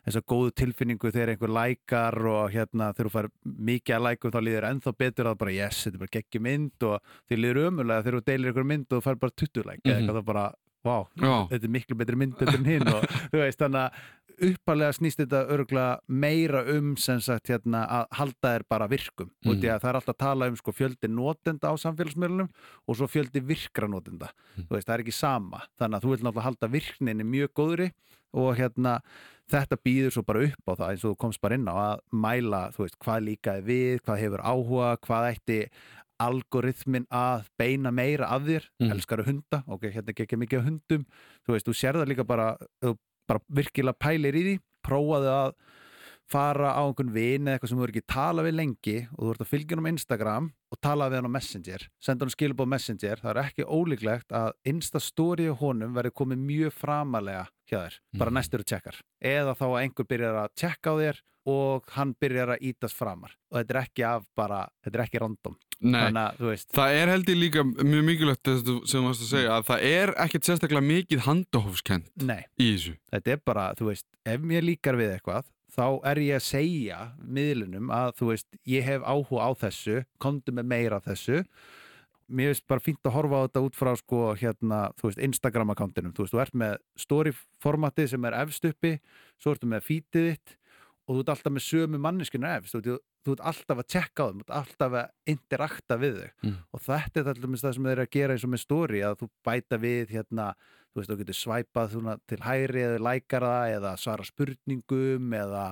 þessa góðu tilfinningu þegar einhver lækar og hérna þegar þú fær mikið að lækum þá líður ennþá betur að bara yes, þetta er bara geggi mynd og þið líður ömulega þegar þú deilir einhver mynd og þú fær bara 20 læk eða Mhm. eitthvað þá bara, Já, þetta er miklu betri mynd en hinn. Og þú veist þannig að uppalega snýst þetta örgulega meira um sem sagt hérna að halda þér bara virkum mm. að það er alltaf að tala um sko fjöldi notenda á samfélagsmiðlunum og svo fjöldi virkra notenda Mm. það er ekki sama þannig að þú vil náttúrulega halda virkninni mjög góðri og hérna þetta býður svo bara upp á það eins og þú komst bara inn á að mæla þú veist hvað líkaði við, hvað hefur áhuga hvað ætti algoritmin að beina meira af þér Mm. elskar hunda, ok, hérna ekki mikið af hundum þú veist, þú sér það líka bara þú bara virkilega pælir í því prófaðu að fara á einhvern vin eða eitthvað sem þú er ekki tala við lengi og þú ert að fylgja hann á Instagram og tala við hann á Messenger senda hann skilabóð Messenger, það er ekki ólíklegt að Instastory á honum verður komið mjög framalega hjá þér bara Mhm. næstur að tjekkar eða þá að einhver byrjar að tjekka á þér og hann byrjar að ítast framar. Og þetta er ekki af bara, þetta er ekki random. Nei. Þannig Það er held ég líka mjög mikilvægt sem þú varst að segja að það er ekkert sérstaklega mikið handahófskent nei, í þessu. Þetta er bara, þú veist, ef mér líkar við eitthvað þá er ég að segja miðlunum að, þú veist, ég hef áhuga á þessu, komdu með meira þessu. Mér finnst bara fínt að horfa á þetta út frá, sko, hérna þú veist, Instagram-akkántinum, þú veist, þú ert með story-formatið sem er efst uppi svo ertu með feedið þitt og þú ert alltaf með sömu manneskinu efst. Þú, þú, þú ert alltaf að tjekka á þeim, þú ert alltaf að interakta við þau Mm. og þetta er alltaf það sem þeir eru að gera eins og með story að þú bæta við hérna þú veist, þú getur svæpað til hægri eða lækar það eða svara spurningum eða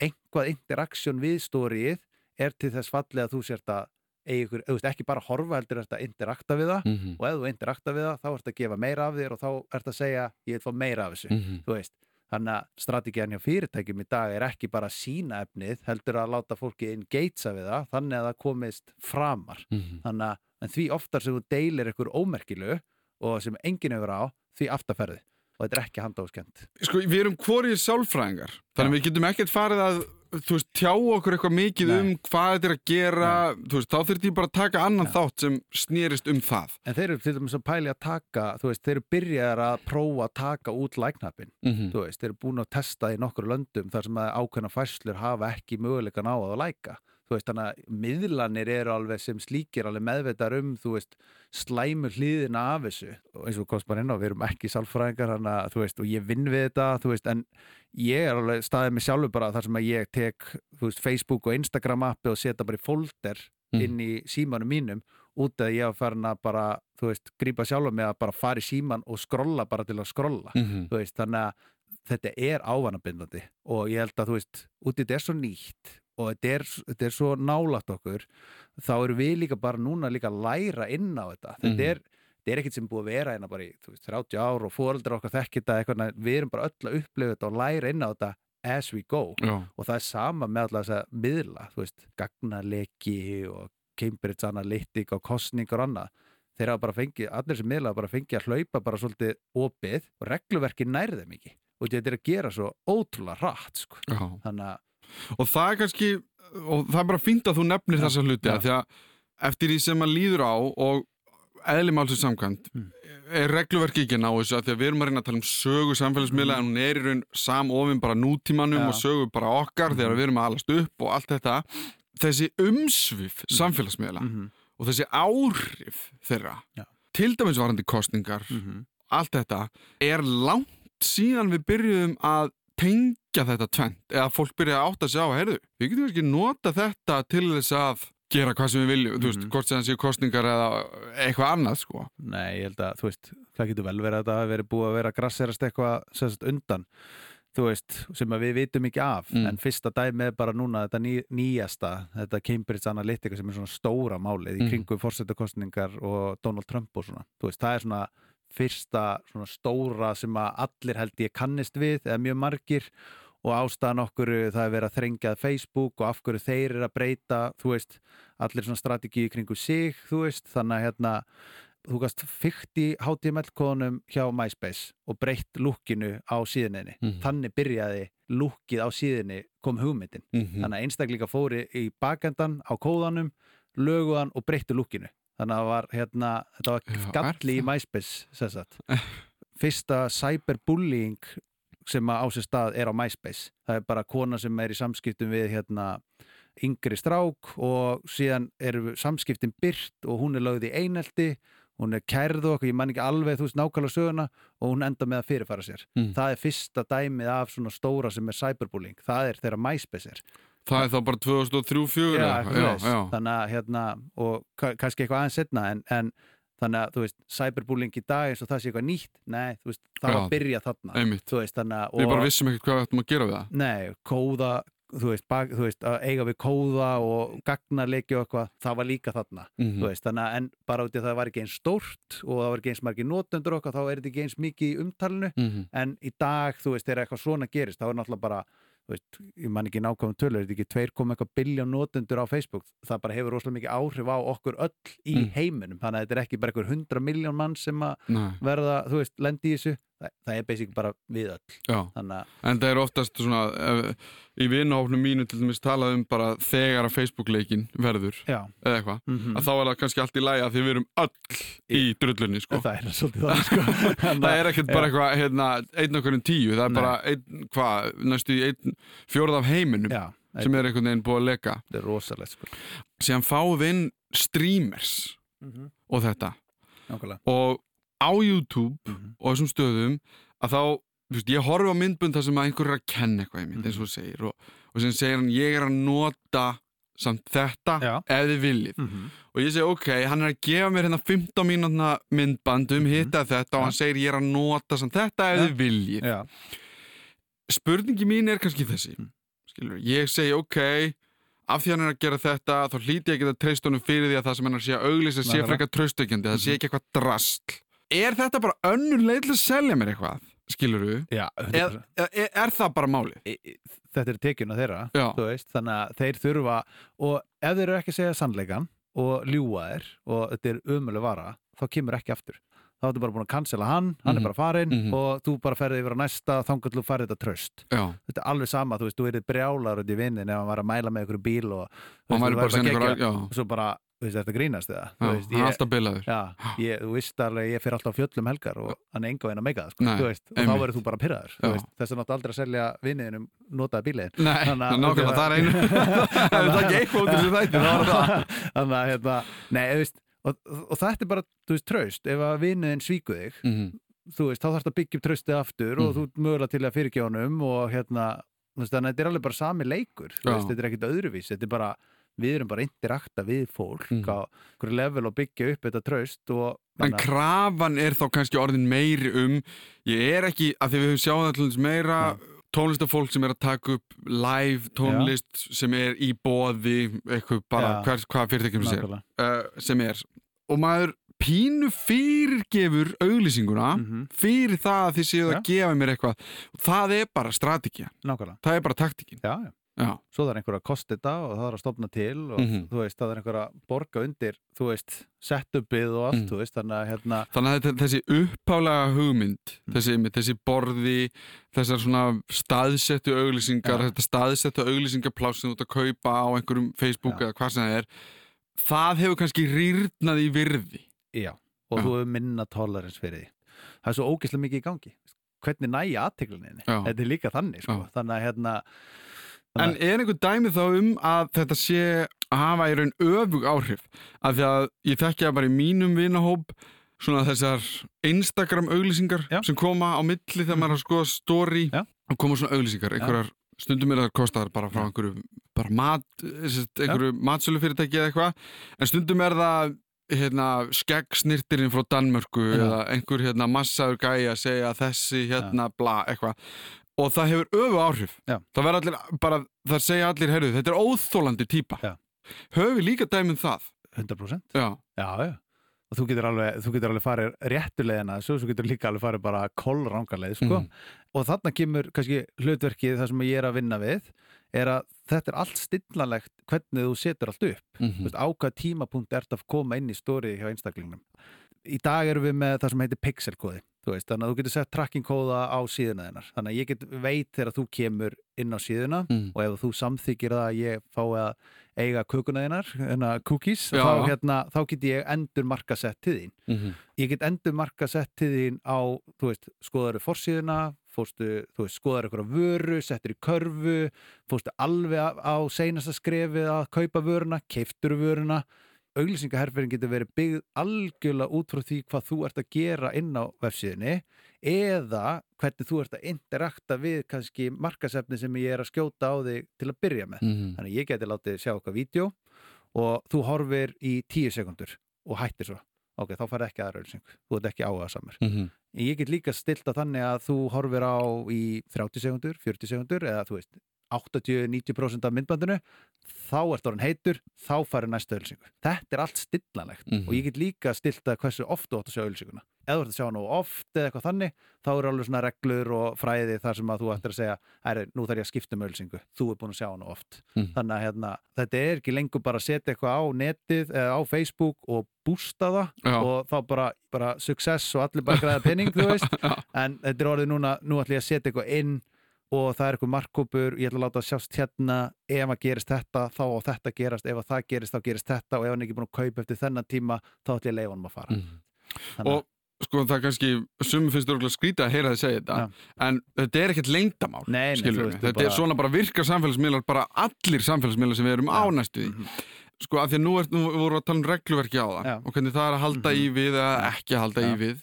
einhvað interaktsjón við storyið er til þess fallið að þú sért að ykkur, þú veist, ekki bara horfa heldur ert að interakta við það. Mm og ef þú interakta við það þá ert að gefa meira af þér og þá ert að segja ég vil fá meira af þessu. -hmm. þú veist, þannig að strategíðan hjá fyrirtækjum í dag er ekki bara sína efnið heldur að láta fólki engagea við það þannig að það komist framar. Þannig að því oftar sem þú deilir ykkur ómerkilu og sem enginn hefur á því aftaferði og þetta er ekki handóskend Sko, við erum hvorið sálfræðingar þannig að við getum ekkert farið að þú veist, tjá okkur eitthvað mikið Nei. um hvað þetta er að gera þú veist, þá þurfti ég bara að taka annan Já. þátt sem snýrist um það en þeir eru til dæmis að pæli að taka þú veist, þeir eru byrjaðar að prófa að taka út læknapin, mm -hmm. þú veist, þeir eru búin að testa í nokkur löndum þar sem að ákveðna færslur hafa ekki möguleikan á að læka þú veist, þannig að miðlanir eru alveg sem slíkir alveg meðveitar um, þú veist slæmu hlýðina af þessu og eins og komst bara inn á, við erum ekki sálfræðingar þannig að, þú veist, og ég vinn við þetta þú veist, en ég er alveg staðið mig sjálfur bara þar sem að ég tek, þú veist, Facebook og Instagram appi og setja bara í folder Mhm. inn í símanum mínum út að ég var farin að bara, þú veist, grípa sjálfur mig að bara fara í síman og skrolla bara til að skrolla Mhm. þú veist, þannig að þetta er ávanabindandi og ég held að þú veist, út í þetta er svo nýtt og þetta er, þetta er svo nálagt okkur þá eru við líka bara núna líka að læra inn á þetta. Þetta Mhm. er, þetta er ekkert sem búið að vera hérna bara í veist, 30 ár og fóreldrar okkar þekkir þetta við erum bara öll að upplifa þetta og læra inn á þetta as we go. Já, og það er sama með alltaf þess að miðla, veist, gagnaleki og Cambridge Analytic og kostningar og annað. Þeir hafa bara fengið, allir sem miðla hafa bara fengið að hlaupa bara svolítið opið og regluverki nærði þeim ekki. Og þetta er að gera svo ótrúlega rætt sko. þannig að, Og það er kannski, og það er bara fínt að þú nefnir Já, þessa hluti já. að því að eftir því sem maður líður á og eðlimálsins samkvæmt Mm. er regluverki ekki ná þessu að því að við erum að reyna að tala um sögu samfélagsmiðla en hún er í raun samofin bara nútímanum Mm. Já. og sögu bara okkar þegar Mhm. við erum að alast upp og allt þetta þessi umsvif samfélagsmiðla mm og þessi áhrif þeirra Já. til dæmis varandi kostningar -hmm. allt þetta er langt síðan við byrjuðum að tengja þetta tvent eða fólk byrja að átta sig á heyrðu, við getum ekki nota þetta til þess að gera hvað sem við viljum, þú veist, Mhm. hvort sem það séu kostningar eða eitthvað annað, sko Nei, ég held að, þú veist, það getur vel verið að þetta hafi verið búið að vera að grasserast eitthvað sagt undan, þú veist, sem að við vitum ekki af, Mm. en fyrsta dæmi er bara núna þetta ný, nýjasta, þetta Cambridge Analytica sem er svona stóra málið í Mm. kringum fórsetakostningar og Donald Trump og svona, þú veist, það er svona fyrsta svona stóra sem að allir held ég kannist við, eða mjög margir og ástæðan okkur það er verið að þrengjað Facebook og af hverju þeir eru að breyta, þú veist, allir svona strategi í kringu sig, þú veist, þannig að hérna þú gast fygt í HTML-kóðunum hjá MySpace og breytt lukkinu á síðuninni. Mhm. Þannig byrjaði lukkið á síðunni kom hugmyndin. mm Þannig að einstaklinga fóri í bakendan á kóðanum, löguðan og breyttu lukkinu. Þannig að það var, hérna, þetta var galli í? MySpace. Fyrsta cyberbullying sem á sér stað er á MySpace. Það er bara kona sem er í samskiptum við hérna yngri strák og síðan eru samskiptin byrt og hún er lögð í einelti hún er kærð og okkur, ég man ekki alveg þú veist nákvæmlega söguna og hún enda með að fyrirfara sér Mm. það er fyrsta dæmið af svona stóra sem er cyberbullying, það er þegar MySpace er það er þá bara 2003-2004 já, eða eitthvað eitthvað. svoleiðis. já, já. þannig að hérna og ka- kannski eitthvað aðeins setna en, en þannig að þú veist, cyberbullying í dag eins og það sé eitthvað nýtt, nei, þú veist, það Já, var að byrja þarna þú veist, þannig að við bara vissum ekkert hvað við ættum að gera við það Nei, kóða þú veist, bak, þú veist, að eiga við kóða og gagnarleiki og eitthvað, það var líka þarna mm þú veist, þannig að en bara út í að það var ekki eins stórt og það var ekki eins margir notendur okkar þá er þetta ekki eins mikið í umtalinu -hmm. en í dag, þú veist, er veist, ég man ekki nákvæmum tölur, er þetta ekki 2,1 biljón notendur á Facebook, það bara hefur rosalega mikið áhrif á okkur öll í Mm. heiminum þannig að þetta er ekki bara einhver 100 miljón mann sem að verða, þú veist, lendi í þessu það, það er basic bara við að, En það er oftast svona, ef, í vinahófnum mínu til dæmis talað um bara þegar að Facebook-leikin verður, já eða eitthvað, mm að þá er það kannski allt í lægi að því við erum öll í drullunni, sko. það er svolítið það sko. Það er ekkert bara eitthvað, hérna, einn okkur en tíu, það er Nei. bara einn, hvað, næstu í einn fjórað af heiminum já, sem er einhvern veginn búið að leka. þetta er rosalegt sko. Síðan fáum við inn streamers og þetta nákvæmlega og á YouTube Mhm. og þessum stöðum að þá, þú veist, ég horfi á myndbund þar sem að einhver er að kenna eitthvað í mynd, eins og þú segir og, og sem segir hann, ég er að nota samt þetta Já. ef þið viljið Mhm. og ég segi, ok, hann er að gefa mér hérna 15 mínútna myndband um Mhm. hitta þetta og hann segir, ég er að nota samt þetta ef þið viljið já, spurningi mín er kannski þessi Mm. skilur, ég segi, ok af því hann er að gera þetta, þá hlýti ég ekki að treysta honum fyrir því að það sem hann er að sé að auglýsa sé frekar traustökjandi, það sé Mhm. ekki eitthvað drastl er þetta bara önnur leið til að selja mér eitthvað skilur við, já er, er, er það bara máli? þetta er tekjun á þeirra Já, þú veist, þannig að þeir þurfa og ef þeir eru ekki að segja sannleikan og ljúa þér og þetta er umuleg vara þá kemur ekki aftur. Þá ertu bara búin að cancela hann, hann Mhm. er bara farinn Mhm. og þú bara ferði yfir á næsta þangar til þú farið þetta tröst já, þetta er alveg sama, þú veist, þú erið brjálar út í vinnin ef hann var að mæla með einhverju bíl og þú veist, þú bara að ykkur já, og svo bara, þú veist, þetta grínast eða? Já, veist, er ég, alltaf bilaður. Já, ég, þú veist alveg, ég fyrir alltaf fjöllum helgar og hann er enga veginn að meika það, sko, Nei, þú veist, og þá verður þú bara pyrraður, Já. þú veist, þess að náttúrulega aldrei að selja vinniðinum notaða bíliðin. Nei, Þannig að- það er einu. Það ekki eitthvað út í þessu þætti, er Þannig að, hérna, nei, þú veist, og, og þetta er bara, þú veist, traust, ef að vinniðin svíku þig, Mhm, þú veist, þá þarfst að byggja upp traustið aftur og Mhm. þú mögulega til að fyrirgefa honum og hérna, þannig að þetta er alveg bara sami leikur, þú veist, þetta er ekkit öðruvís, þetta er bara, við erum bara interakta við fólk Mhm. á hverju level og byggja upp þetta traust og En krafan er þá kannski orðin meiri um Ég er ekki, af því við höfum sjáð þess meira tónlistafólk sem er að taka upp live tónlist sem er í bóði eitthvað bara Já. hvers, hvað fyrirtækjum sér nákvæmlega. uh, sem er og maður pínu fyrirgefur auglýsinguna Mhm. fyrir það að þið séu að gefa mér eitthvað það er bara nákvæmlega það er bara taktikin já, já. Já, svo það er einhver að kosta þetta og það er að stopna til og Mhm. þú veist, það er einhver að borga undir þú veist, setupið og allt þú veist, þannig að hérna þannig að þessi upphálega hugmynd Mm. þessi, þessi borði þessar svona staðsettu auglýsingar Já. þetta staðsettu auglýsingapláss sem þú ert að kaupa á einhverjum Facebook Já. eða hvað sem það er það hefur kannski rýrnað í virði já, og Já. þú hefur minna tolerance fyrir því það er svo ógeðslega mikið í gangi hvernig næja aðtegluninni þetta er líka þannig, sko, þannig að hérna En er einhver dæmi þá um að þetta sé að hafa í raun öfug áhrif? Af því að ég þekki það bara í mínum vinahóp svona þessar Instagram auglýsingar Já. sem koma á milli þegar maður að skoða story Já. og koma svona auglýsingar, einhverjar stundum er það kostar bara frá einhverju bara mat, sagt, einhverju matsölu fyrirtæki eða eitthvað, en stundum er það hérna, skeggsnirtirinn frá Danmörku Já. eða einhver hérna, massaður gæi að segja þessi hérna bla eitthvað og það hefur öfu áhrif Já. það verður allir bara, það segja allir heyrðu, þetta er óþólandi típa Já. höfum við líka dæmum það 100% já, já, og þú getur alveg, þú getur alveg farið réttulegina þessu, þú getur líka alveg farið bara kollrangarleið, sko Mhm. og þarna kemur kannski hlutverkið það sem ég er að vinna við er að þetta er allt stillanlegt hvernig þú setur allt upp mm Þú veist, á hvað tímapunkt ert að koma inn í stórið hjá einstaklingnum. Í dag erum við með það sem heitir pixelkóði. Þú veist, þannig að þú getur sett trackingkóða á síðuna þennar. Þannig að ég get veit þegar þú kemur inn á síðuna Mm. og ef þú samþykir það að ég fái að eiga kökuna þinnar, hérna cookies, Já. þá, hérna, þá get ég endur marka sett til þín. -hmm. Ég get endur marka sett til þín á, þú veist, skoðaru forsíðuna, fórstu, þú veist, skoðaru eitthvað vöru, settur í körfu, fórstu alveg á, á seinasta skrefið að kaupa vöruna, keiftur vöruna. Auglýsingaherferðin getur verið byggð algjörlega út frá því hvað þú ert að gera inn á vefsíðinni eða hvernig þú ert að interakta við kannski markasefni sem ég er að skjóta á þig til að byrja með. Mm Þannig að ég geti látið sjá okkar vídeo og þú horfir í tíu sekundur og hættir svo. Ok, þá fær ekki aðra auðlýsing. Þú ert ekki áhuga samar. -hmm. Ég get líka stilt að þannig að þú horfir á í 30 sekundur, 40 sekundur eða þú veist 80-90% af myndbandinu þá ert orðin heitur, þá færi næstu auðlýsingu. Þetta er allt stillanlegt Mhm. og ég get líka stilt að hversu oft þú átt að sjá auðlýsinguna. Ef þú ert að sjá of oft eða eitthvað þannig, þá eru alveg svona reglur og fræði þar sem að þú ættir að segja Æri, nú þarf ég að skipta um auðlýsingu, þú er búin að sjá hana oft. Mhm. Þannig að hérna, þetta er ekki lengur bara að setja eitthvað á netið eða á Facebook og bústa það Já. og þá bara, bara success og allir bara græða penning, þú veist en þetta er orðið núna, nú ætlum ég að setja eitthvað inn og það er eitthvað markkópur ég ætla að láta sjást hérna ef að gerist þetta, þá á þetta gerast ef að það gerist, þá gerist þetta og ef hann ekki búin að kaupa eftir þennan tíma, þá ætla ég að leifa hann að fara Mhm. Þannig, og sko það er kannski sumum finnst þú skrítið að heyra þið segja þetta Já. en þetta er ekkert lengdamál Nei, nei, þetta bara- er svona bara virkar samfélagsmiðlar bara allir samfélagsmiðlar sem við erum á Já. næstu því Mhm. sko af því að nú, er, nú vorum við að tala um regluverki á það Já. og hvernig það er að halda Mhm. í við eða ekki að halda í við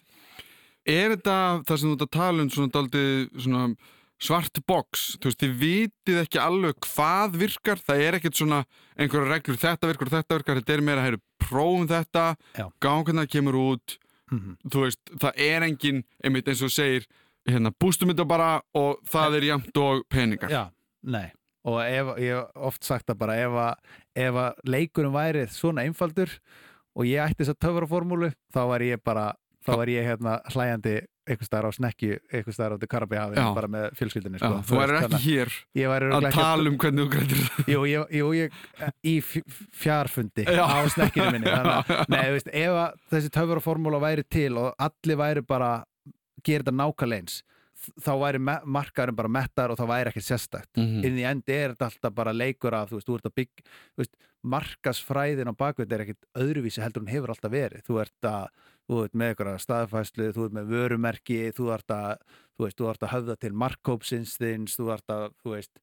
er þetta það sem þú ert að tala um svona daldið svona svart box, þú veist, þið vitið ekki alveg hvað virkar, það er ekkert svona einhverja reglur, þetta virkar og þetta virkar. Þetta er meira, hæru, prófum þetta. Hvernig það kemur út. Mhm. þú veist, það er engin einmitt eins og segir, hérna, bústum þetta bara og það er jæmt og peningar. Já, nei. Og ef, ég hef oft sagt það bara ef að, ef að leikurum væri svona einfaldur og ég ætti þess að töfraformúlu þá var ég bara þá var ég hérna hlæjandi einhvers staðar á snekju einhvers staðar á Karabíhafi Já. bara með fjölskyldinni sko. þú væri ekki hér að tala um hvernig þú grætir Jú, ég, jú, ég í f- fjarfundi Já. á snekkinu minni þannig, að- Nei, þú veist, ef að þessi töfraformúla væri til og allir væri bara gera þetta nákvæmlega eins þá væri markaðurinn bara mettar og það væri ekki sérstakt Mhm. inn í endi er þetta alltaf bara leikur af, þú veist, þú ert að bygg þú veist, markasfræðin á bakveit er ekkit öðruvísi heldur hún hefur alltaf verið þú ert að, þú ert með eitthvað staðfæslu þú ert með vörumerki, þú ert að þú veist, þú ert að höfða til markkópsins þins, þú ert að, þú veist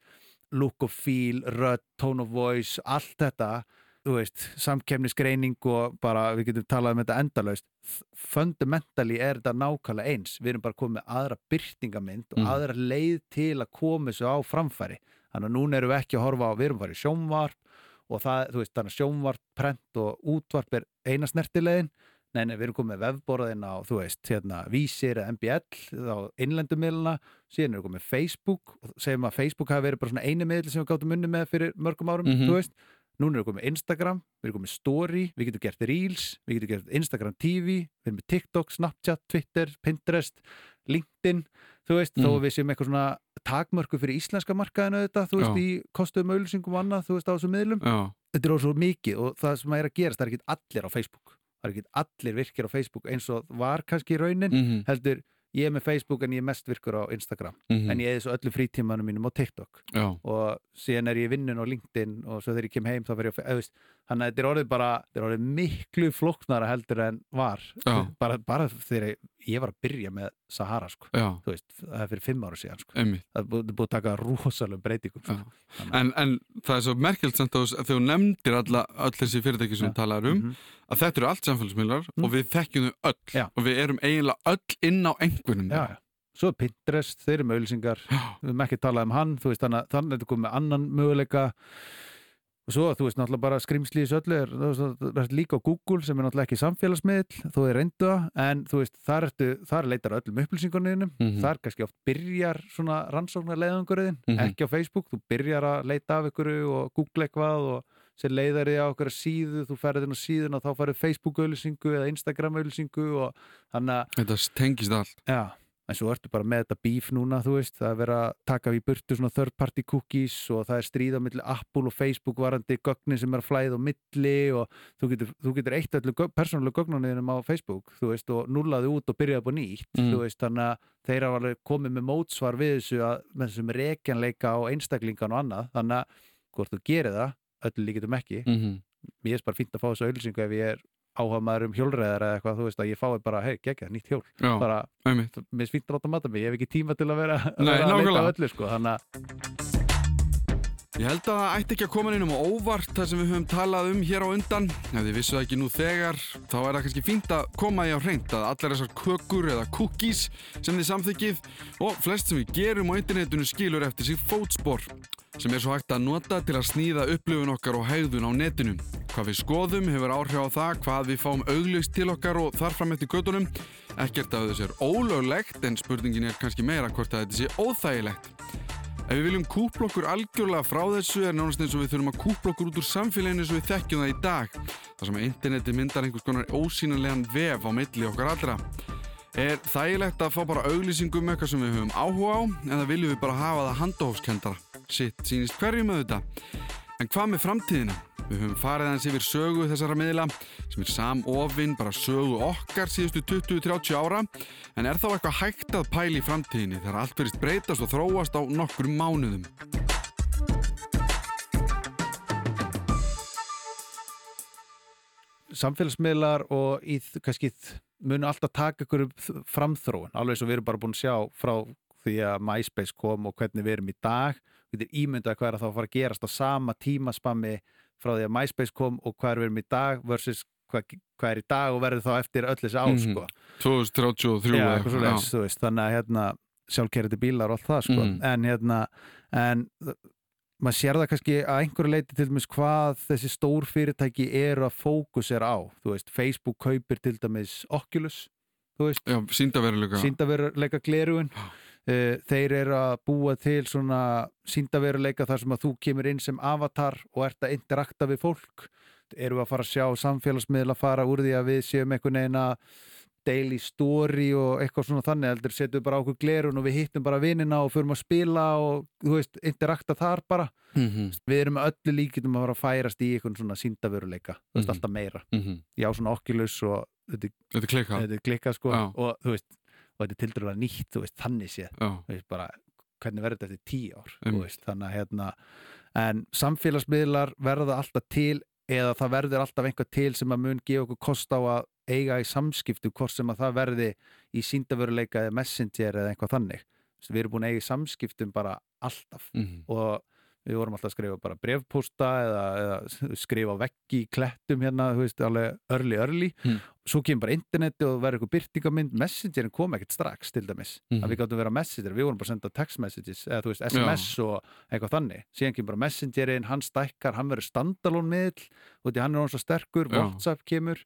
look of feel, rödd, tone of voice allt þetta, þú veist samkemnisgreining og bara við getum talað um þetta endalaust. Fundamentally er þetta nákvæmlega eins. Við erum bara komið aðra byrtingamind og Mhm. aðra leið til að koma þessu á framfæri. Þannig að núna erum við ekki að horfa á við erum í sjónvarp og það, þú veist, þannig að sjónvarp, prent og útvarp er eina snertilegin nei, nei, við erum komið með vefborðin á, þú veist, hérna, vísir eða MBL á innlendumiluna, síðan erum við komið Facebook segjum að Facebook hafi verið bara svona eini miðl sem við gáttum unni með fyrir mörgum árum, Mhm. þú veist núna erum við komið Instagram, við erum komið Story við getum gert Reels, við getum gert Instagram TV við erum með TikTok, Snapchat, Twitter Pinterest, LinkedIn þú veist, Mm. þó við séum eitthvað svona takmörku fyrir íslenska markaðinu þetta, þú veist, Já. í kostuðum auðlýsingum og annað, þú veist, á þessum miðlum Já, þetta er svo mikið og það sem er að gerast það er ekki allir á Facebook það er ekki allir virkir á Facebook eins og var kannski raunin mhm, heldur, ég er með Facebook en ég er mest virkur á Instagram. Mhm, en ég er þessu öllu frítímanum mínum á TikTok. Já, og síðan er ég í vinnun á LinkedIn og svo þegar ég kem heim þá fer ég á eða, veist, þannig að þetta er orðið bara er orðið miklu flóknara heldur en var bara, bara þegar ég, var að byrja með Sahara sko. veist, það er fyrir fimm ára síðan sko. það er búið, það er búið að taka rosalegum breytingum sko. En, en það er svo merkjöld samt að þú- nefndir alla, öll þessi fyrirtæki sem Já. þú talaður um Mhm. að þetta eru allt samfélagsmiðlar Mm. og við þekkjum þau öll Já. og við erum eiginlega öll inn á einhvernum já, já. svo er Pinterest, þeir eru Já. við höfum ekki talað um hann þannig að þannig að þetta komið með annan möguleika og svo, þú veist, náttúrulega bara skrimsli í söllu er, þú er líka á Google sem er náttúrulega ekki samfélagsmiðl þó er reyndu það, en þú veist, þar ertu þar leitar öllum upplýsingunniðinum Mhm. þar kannski oft byrjar svona rannsóknarleiðangurinn, Mhm. ekki á Facebook þú byrjar að leita af ykkur og google eitthvað og sér leiðar þið á okkur síðu, þú ferðir inn á síðun og þá ferður Facebook auðlýsingu eða Instagram auðlýsingu og þannig að Þetta tengist allt Já, en svo ertu bara með þetta bíf núna, þú veist, það er verið að taka við burtu svona third party cookies og það er stríð á milli Apple og Facebook varandi gögnin sem er að flæða á milli og þú getur, þú getur eitt öllu gög, persónulega gögnunniðinum á Facebook, þú veist, og nullaði út og byrjaði upp á nýtt, Mm. þú veist, þannig að þeir hafa alveg komið með mótsvar við þessu að, með þessum rekjanleika á einstaklingan og annað, þannig að hvort þú gerir það, öllu líkitum ekki, mm -hmm. mér er bara fínt að fá þessu auðlýsingu ef ég er áhuga maður um hjólreðar eða eitthvað, þú veist, að ég fái bara, hei, gegja, nýtt hjól, Já, bara mér finnst það láta mata mig, ég hef ekki tíma til að vera, að Nei, að leita á öllu sko, þannig að Ég held að það ætti ekki að koma inn um óvart það sem við höfum talað um hér á undan. Ef þið vissu það ekki nú þegar, þá er það kannski fínt að koma í á hreint að allar þessar kökur eða cookies sem þið samþykið og flest sem við gerum á internetinu skilur eftir sig fótspor sem er svo hægt að nota til að sníða upplifun okkar og hegðun á netinu. Hvað við skoðum hefur áhrif á það hvað við fáum auglist til okkar og þar fram eftir gödunum. Ekkert af þessu er ólöglegt en spurningin er kannski meira hvort að þetta sé óþægilegt. Ef við viljum kúpla okkur algjörlega frá þessu er nánast eins og við þurfum að kúpla okkur út úr samfélaginu eins og við þekkjum það í dag. Það sem að interneti myndar einhvers konar ósýnanlegan vef á milli okkar allra. Er þægilegt að fá bara auglýsingum um eitthvað sem við höfum áhuga á eða viljum við bara hafa það handahófskendara? Sitt sýnist hverjum auðvitað. En hvað með framtíðina? Við höfum farið hans yfir sögu þessara miðla sem er samofinn bara sögu okkar síðustu 20-30 ára en er þá eitthvað hægt að pæla í framtíðinni þegar allt verist breytast og þróast á nokkrum mánuðum? samfélagsmiðlar og í, kannski munu alltaf taka ykkur framþróun, alveg svo við erum bara búin að sjá frá því að MySpace kom og hvernig við erum í dag, við erum ímyndað hvað er að þá að fara að gerast á sama tímaspammi frá því að MySpace kom og hvað er við erum í dag versus hvað, hvað er í dag og verður þá eftir öll þessi ár Mhm. sko. 2033 Já, eitthvað svo leis, þú veist, þannig að hérna sjálfkerrandi bílar og allt það sko. Mhm. en hérna en maður sér það kannski að einhverju leiti til dæmis hvað þessi stór fyrirtæki eru að fókusera á þú veist, Facebook kaupir til dæmis Oculus, þú veist, síndaveruleika. glerugun þeir eru að búa til svona síndaveruleika þar sem að þú kemur inn sem avatar og ert að interakta við fólk eru að fara að sjá samfélagsmiðla fara úr því að við séum einhvern veginn að daily story og eitthvað svona þannig heldur setjum við bara á okkur glerun og við hittum bara vinnina og förum að spila og þú veist, interakta þar bara Mhm, við erum öllu líkitum að fara að færast í einhvern svona síndaveruleika, þú veist, Mhm. alltaf meira mhm. já, svona Oculus og þetta, Þetta er klikkað. er sko og þú veist, og þetta er tildurlega nýtt þú veist, þannig séð. Hvernig verður þetta eftir tíu ár þú veist, þannig að hérna en samfélagsmiðlar verða alltaf til eða það verður alltaf einhver til sem að mun gefa okkur kost á að eiga í samskiptu hvort sem að það verði í síndavöruleika eða messenger eða eitthvað þannig. Við erum búin að eiga í samskiptum bara alltaf mhm. og við vorum alltaf að skrifa bara brefposta eða, eða skrifa veggi í klettum hérna, þú veist, alveg örli örli Mm. svo kemur bara interneti og verður eitthvað byrtingamind messengerin kom ekkert strax til dæmis Mhm. að við gáttum vera messenger, við vorum bara að senda text messages eða þú veist, SMS og eitthvað þannig síðan kemur bara messengerin, hann stækkar hann verður standalone miðl og því hann er svo sterkur, Já. Whatsapp kemur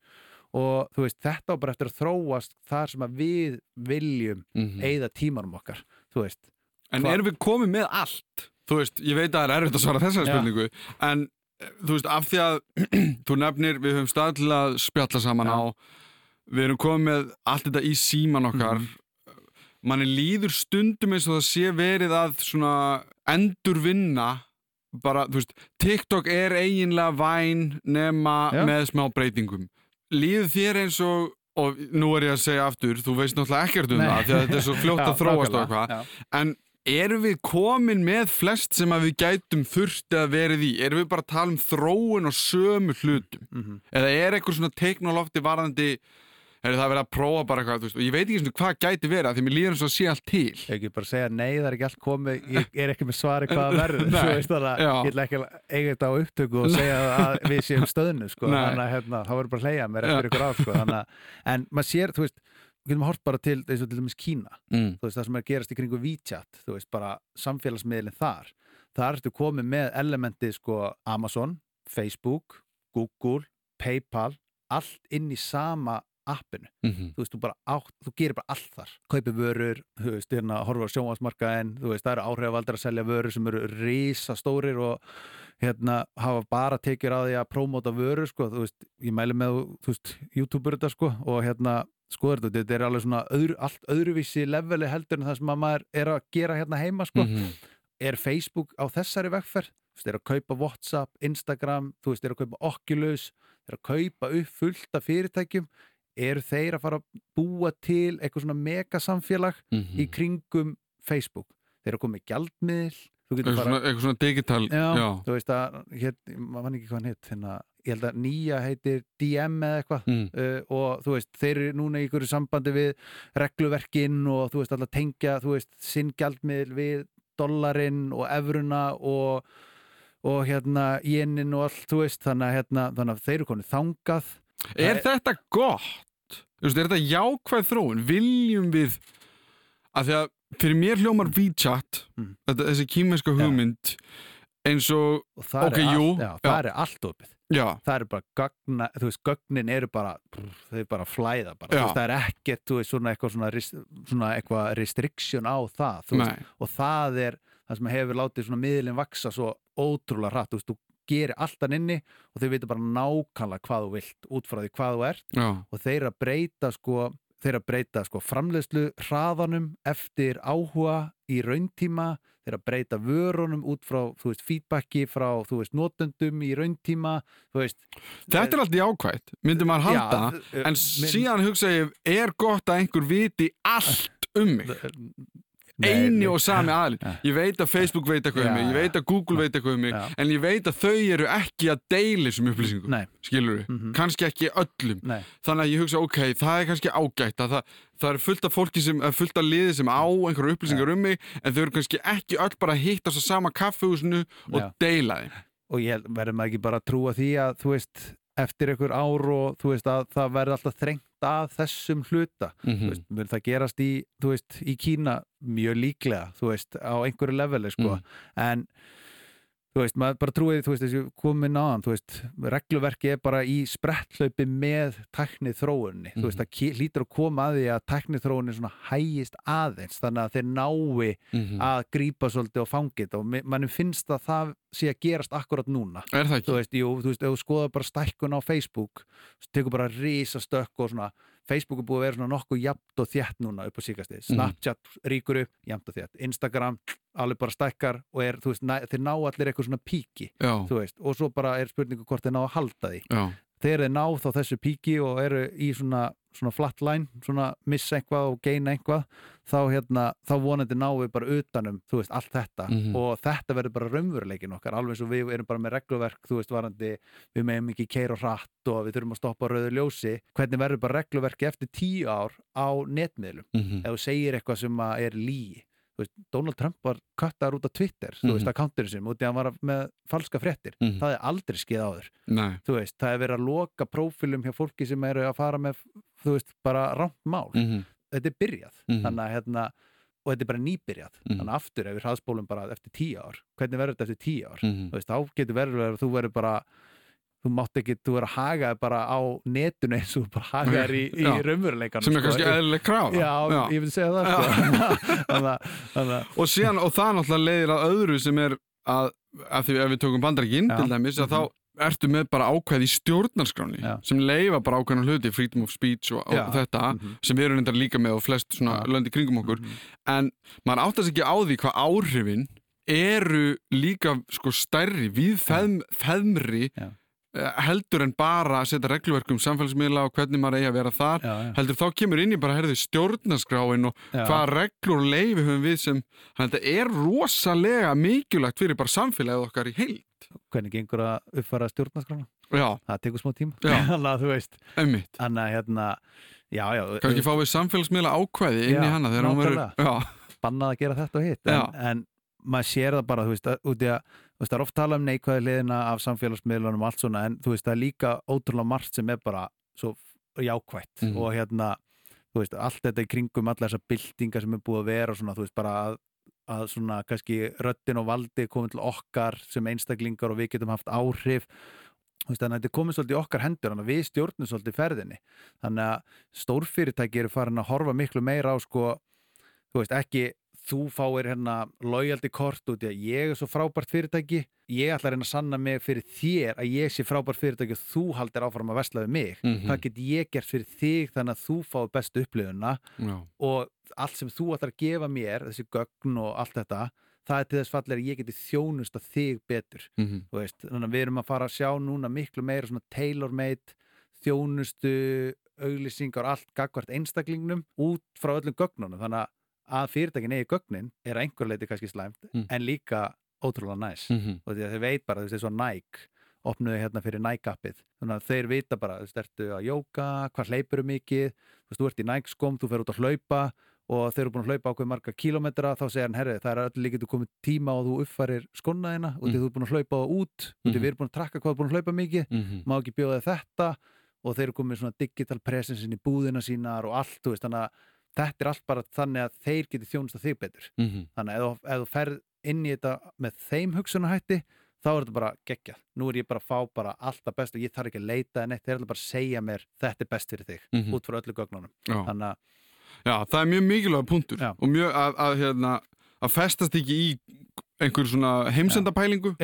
og þú veist, þetta á bara eftir að þróast þar sem að við viljum Mhm. eigða tímanum okkar, þú veist En Hva- erum við komið með allt? Þú veist, ég veit að það er erfitt að svara þessari Já. spurningu en þú veist, af því að þú nefnir, við höfum stað til að spjalla saman Já. á við erum komið með allt þetta í síman okkar Mhm. manni líður stundum eins og það sé verið að svona endurvinna bara, þú veist, TikTok er eiginlega væn nema Já. með smá breytingum líður þér eins og og nú er ég að segja aftur, þú veist náttúrulega ekkert um Nei. það því að þetta er svo fljótt að þróast og eitthvað. En erum við komin með flest sem að við gætum þurfti að verið í? Erum við bara að tala um þróun og sömu hlutum? Mhm. Eða er eitthvað svona teiknolofti varðandi er það verið að prófa bara eitthvað, þú veist, og ég veit ekki svona hvað gæti verið, af því mér líður eins og að sé allt til. Ég ekki bara segja nei, það er ekki allt komið ég er ekki með svari hvað það verður þú veist þannig að ég ætla ekki að eiga þetta á upptöku og segja að við séum stöðnu sko. Þannig að hérna, þá verður bara að hleyja mér eftir ykkur á sko. þannig að, en maður sér, þú veist við getum hort bara til, eins og til dæmis Kína. Mm. veist, það sem er að gerast í kringu WeChat þú veist, bara samfélagsmiðlinn þar. Þar ertu komið með elementi sko Amazon, Facebook Google, Paypal allt inn í sama appinu. Mm þú veist, þú bara átt, þú gerir bara allt þar. Kaupi vörur, þú veist, hérna horfa á sjónvarsmarkaðin, þú veist, það eru áhrifavaldar að selja vörur sem eru risa stórir og hérna hafa bara tekjur á því að prómóta vörur, sko, þú veist ég mæli með, þú veist, youtuber þetta, sko og hérna, skoður þetta, þetta er alveg svona öðru, allt öðruvísi leveli heldur en það sem að maður er að gera hérna heima, sko. Mhm. er Facebook á þessari vegferð? Þú veist, er að kaupa WhatsApp, Instagram þú veist, er að kaupa Oculus er að kaupa upp fullt af fyrirtækjum. Eru þeir að fara að búa til eitthvað svona megasamfélag Mhm. í kringum Facebook? Þeir eru að koma með gjaldmiðl Eitthvað fara svona, eitthvað svona digital, Já, já. þú veist að, hér, maður fann ekki hvað hann hitt hérna, ég held að nýja heitir DM eða eitthvað Mm. uh, og þú veist, þeir eru núna í ykkur sambandi við regluverkin og þú veist, alltaf tengja, þú veist, sinn gjaldmiðl við dollarinn og evruna og, og hérna jenin og allt, þú veist, þannig að hérna, þannig að þeir eru konið þangað Er Það þetta gott? Þú veist, er þetta jákvæð þróun? Viljum við að því að fyrir mér hljómar WeChat Mm. þetta, þessi kýmenska hugmynd eins og, og það Ok, er allt, jú, já, já. það er allt opið. Já, það er bara gagna, þú veist, gögnin eru bara brr, þau bara flæða bara, veist, það er ekkert, þú veist, svona eitthvað svona, svona eitthvað restriction á það, veist, og það er það sem hefur látið svona miðlinn vaksa svo ótrúlega hratt, þú veist, þú gerir alltaf inni og þau veitur bara nákvæmlega hvað þú vilt út frá því hvað þú ert. Já, og þeir að breyta sko þeir að breyta sko framleiðslu hraðanum eftir áhuga í rauntíma, þeir að breyta vörunum út frá, þú veist, feedbacki frá, þú veist, notendum í rauntíma þú veist, þetta er allt jákvætt myndi maður halda, Já, en síðan hugsa ég er gott að einhver viti allt um mig eini og sami aðli Ja. ég veit að Facebook veit eitthvað um mig ég veit að Google veit eitthvað um mig en ég veit að þau eru ekki að deila þessum upplýsingum. Skilur við, Mhm. kannski ekki öllum. Nei, þannig að ég hugsa, ok, það er kannski ágætt að það, það er fullt af fólki sem, fullt af liði sem á einhverju upplýsingar um mig en þau eru kannski ekki öll bara að hittast á sama kaffehúsinu og Já. deila þeim. Og ég verður maður ekki bara að trúa því að þú veist, eftir einhver ár og þú veist að það verður alltaf þrengt að þessum hluta. Mm þú veist, mun það gerast í, veist, í Kína mjög líklega, veist, á einhverju leveli, sko, Mm. en þú veist, maður bara trúið, þú veist, þessi komin aðan, þú veist, regluverki er bara í sprettlaupi með tæknið þróunni, þú veist, Mhm. það hlýtur að koma að því að tæknið þróunni svona hægist aðeins, þannig að þeir nái -hmm. að grípa svolítið á fangit og mannum finnst að það sé að gerast akkurat núna er það þú ekki? veist, jú, þú veist, ef þú skoðar bara stækkun á Facebook, tekur bara risa stökk og svona, Facebook er búið að vera svona nokkuð jafnt og þétt núna upp á síkastið Mhm. Snapchat ríkur upp, jafnt og þétt Instagram, alveg bara stækkar og er, veist, næ, þeir ná allir eitthvað svona píki, veist, og svo bara er spurningu hvort þeir ná að halda því. Já, þeir ná þá þessu píki og eru í svona, svona flatline, svona missa eitthvað og geina eitthvað þá, hérna, þá vonandi ná við bara utanum veist, allt þetta. Mhm. og þetta verður bara raunveruleikin okkar, alveg eins og við erum bara með regluverk, varandi við meðum ekki keira og hratt og við þurfum að stoppa á rauðu ljósi, hvernig verður bara regluverki eftir tíu ár á netmiðlum? Mm ef þú segir eitthvað sem er lí veist, Donald Trump var köttar út af Twitter þú Mhm. veist, akkánturinn sem, út í að hann var með falska fréttir, Mhm. það er aldrei skeið áður nei, þú veist, það er verið að loka prófílum hjá fólki sem eru að fara með þú veist, bara rámt mál mm þetta er byrjað, Mhm. þannig að hérna og þetta er bara nýbyrjað, Mhm. þannig að aftur ef við hraðspólum bara eftir tíu ár hvernig verður þetta eftir tíu ár, -hmm. þú veist, þá getur verður að þú verður bara þú mátt ekki, þú verður að haga þér bara á netinu eins og bara haga þér í, í Já. raunveruleikanum sem er kannski eðlileg krafa Já, ég vil segja það sko. þannig þannig og síðan, og það náttúrulega leiðir að öðru sem er að, að því ef við tökum bandaríkin Já. til dæmis að Mhm. þá ertu með bara ákveð í stjórnarskráni Já. sem leifa bara ákveðna hluti freedom of speech og, Já. og þetta Mhm. sem við erum reyndar líka með og flest svona Já. löndi kringum okkur Mhm. en maður áttast ekki á því hvað áhrifin eru líka sko stærri við feðm, feðmri Já. Heldur en bara að setja regluverk um samfélagsmiðla og hvernig maður eigi að vera þar Já, já. heldur þá kemur inn í bara herði stjórnarskráin og Já. hvaða reglur og leifi höfum við sem þannig að þetta er rosalega mikilvægt fyrir bara samfélagið okkar í heild Hvernig gengur að uppfara stjórnarskrána? já, Það tekur smá tíma. Já. Þannig að þú veist, emmitt þannig að hérna, já, já, kannski fá við samfélagsmiðla ákvæði inn í hana þegar hún verður já, bannað að gera þetta og hitt en, en maður sér það bara, þú veist, að, það er oft talað um neikvæði liðina af samfélagsmiðlunum og allt svona, en þú veist, það er líka ótrúlega margt sem er bara svo jákvætt Mhm. og hérna, þú veist, allt þetta í kringum allar þessar byltingar sem er búið að vera og svona, þú veist, bara að, að svona kannski röddin og valdi komið til okkar sem einstaklingar og við getum haft áhrif þannig að þetta komið svolítið í okkar hendur þannig að við stjórnum svolítið ferðinni þannig að stórfyrirtæki eru farin að horfa miklu meira á sko þú veist, ekki þú fáir hérna loyalty kort út í að ég er svo frábært fyrirtæki ég ætla að reyna að sanna mig fyrir þér að ég sé frábært fyrirtæki og þú haldir áfram að vesla við mig. Mhm. hvað get ég gert fyrir þig þannig að þú fáir bestu upplifuna já, og allt sem þú ætlar að gefa mér þessi gögn og allt þetta það er til þess fallir að ég geti þjónust að þig betur. Mhm, þú veist, við erum að fara að sjá núna miklu meira svona tailor-made þjónustu, auglýsingar allt gagvart einstaklingnum út frá öllum gögnunum, þannig að að fyrirtækin eigi gögnin er að einhver leiti kannski slæmt, Mm. en líka ótrúlega næs, mhm, og því að þeir veit bara þú veist, eins og Nike, opnuðu hérna fyrir Nike appið, þannig að þeir vita bara þú veist, ertu að jóka, hvað hleypur mikið þú veist, þú ert í Nike skom, þú fer út að hlaupa og þeir eru búin að hlaupa ákveð marga kílómetra þá segir hann, herri, það er öll líkið komið tíma og þú uppfærir skonna þína og Mm. þú er búin að hlaupa það út því Mhm. við erum búin að trakka hvað þú er búin að hlaupa mikið mhm, má ekki bjóða þetta og þeir eru komið svona digital presence inn í búðina sínar og allt, þú veist, þannig að þetta er allt bara þannig að þeir geti þjónust að þig betur. Mhm, þannig að ef, þú- ferð inn í þetta með þeim hugsunahætti þá er þetta bara geggjað, nú er ég bara að fá bara alltaf best og ég þarf ekki að leita en eitt þeir ætla bara að segja mér, þetta er best fyrir þig mhm, út frá öllu gögnunum, já. þannig að Já, það er mjög mikilvæg punktur Já. og mjög að, að, hérna, að festast ekki í einhver svona heimsendapælingu.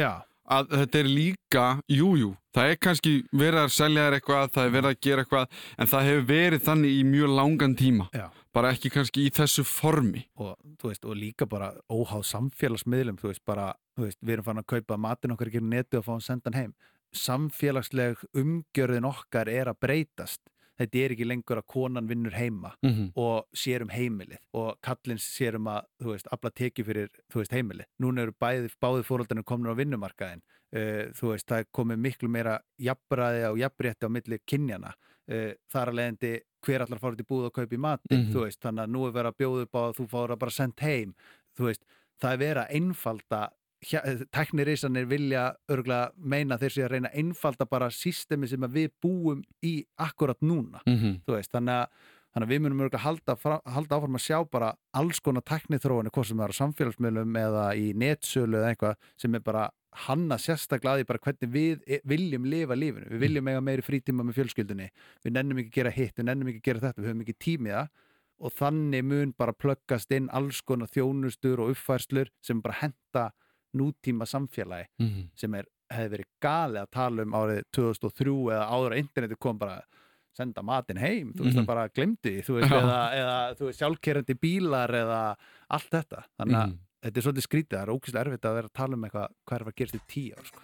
Að þetta er líka, jújú, jú, það er kannski verið að selja þér eitthvað, það er verið að gera eitthvað en það hefur verið þannig í mjög langan tíma. Já bara ekki kannski í þessu formi. Og, veist, og líka bara óháð samfélagsmiðlum, þú veist, bara þú veist, við erum fann að kaupa matinn okkar ekki netu og fá hann sendan heim. Samfélagsleg umgjörðin okkar er að breytast. Þetta er ekki lengur að konan vinnur heima mm -hmm. og sér um heimilið og kallins sér um að, þú veist, afla teki fyrir, þú veist, heimilið. Núna eru bæði, báði fóröldarnir komin á vinnumarkaðin uh, þú veist, það er komið miklu meira jafnbræði og jafnrétti á milli kynjana uh, þar að leiðandi hver allar fór í búð og kaupi matinn, Mhm. þú veist, þannig að nú er verið að bjóða upp á að þú fór að bara senda heim þú veist, það er verið að einfalda tæknirísanir vilja örgulega meina þeir séu að reyna að einfalda bara systemi sem að við búum í akkurat núna þú veist, þannig að, þannig að við munum örgulega halda, fra- halda áfram að sjá bara alls konar tæknithróinu, hvort sem það er á samfélagsmiðlum eða í netsölu eða eitthvað sem er bara hanna sérstaklega að bara hvernig við e- viljum lifa lífinu, við viljum eiga meiri frítíma með fjölskyldunni, við nennum ekki að gera hitt, við nennum ekki að gera þetta, við höfum ekki tímið það. Og þannig mun bara plöggast inn alls konar þjónustur og uppfærslur sem bara henda nútíma samfélagi sem er, hefði verið gali að tala um árið 2003 eða áður að interneti kom bara senda matinn heim, þú veist Mhm. það bara glemdi þú veist, eða, eða sjálfkerandi bílar eða allt þetta. Þannig að Mhm. Þetta er svolítið skrítið, það er ókvæslega erfitt að vera að tala um eitthvað hvað er að gerast í tíu ár sko.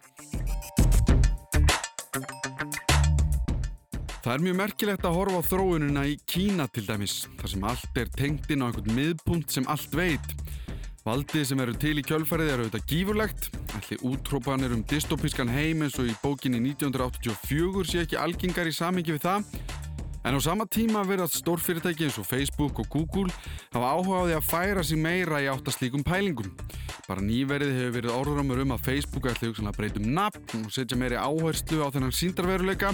Það er mjög merkilegt að horfa á þróunina í Kína til dæmis, þar sem allt er tengt inn á einhvern miðpunkt sem allt veit. Valdið sem eru til í kjölfarið eru auðvitað gífurlegt, allir útrópanir um dystopískan heim eins og í bókinni 1984 sé ekki algengar í samingi við það. En á sama tíma verðast stórfyrirtæki eins og Facebook og Google hafa áhuga á því að færa sig meira í átt að slíkum pælingum. Bara nýverið hefur verið orðramur um að Facebook ætli hugsanlega að breyta um nafn og setja meiri áherslu á þennan síndarveruleika,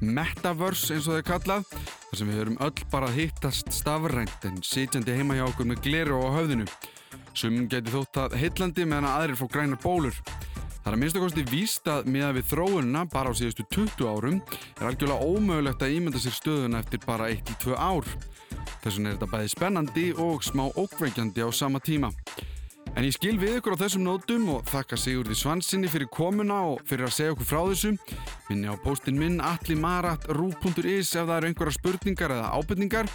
Metaverse eins og það er kallað, þar sem við höfum öll bara að hittast stafrænt en sitjandi heima hjá okkur með gleru á höfðinu. Sumum geti þótt að heillandi meðan að aðrir fá grænar bólur. Það er að minnst kosti víst að miða við þróunina bara á síðustu 20 árum er algjörlega ómögulegt að ímynda sér stöðuna eftir bara 1-2 ár. Þess vegna er þetta bæði spennandi og smá ókveikjandi á sama tíma. En ég skil við ykkur á þessum nótum og þakka Sigurði Svansinni fyrir komuna og fyrir að segja okkur frá þessu. Minni á postin minn atlimarat.ru.is ef það eru einhverja spurningar eða ábyrningar.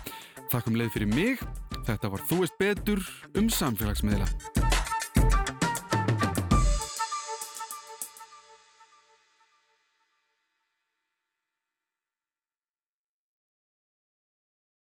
Þakkum leið fyrir mig. Þetta var Þú veist betur um samfélagsmiðla.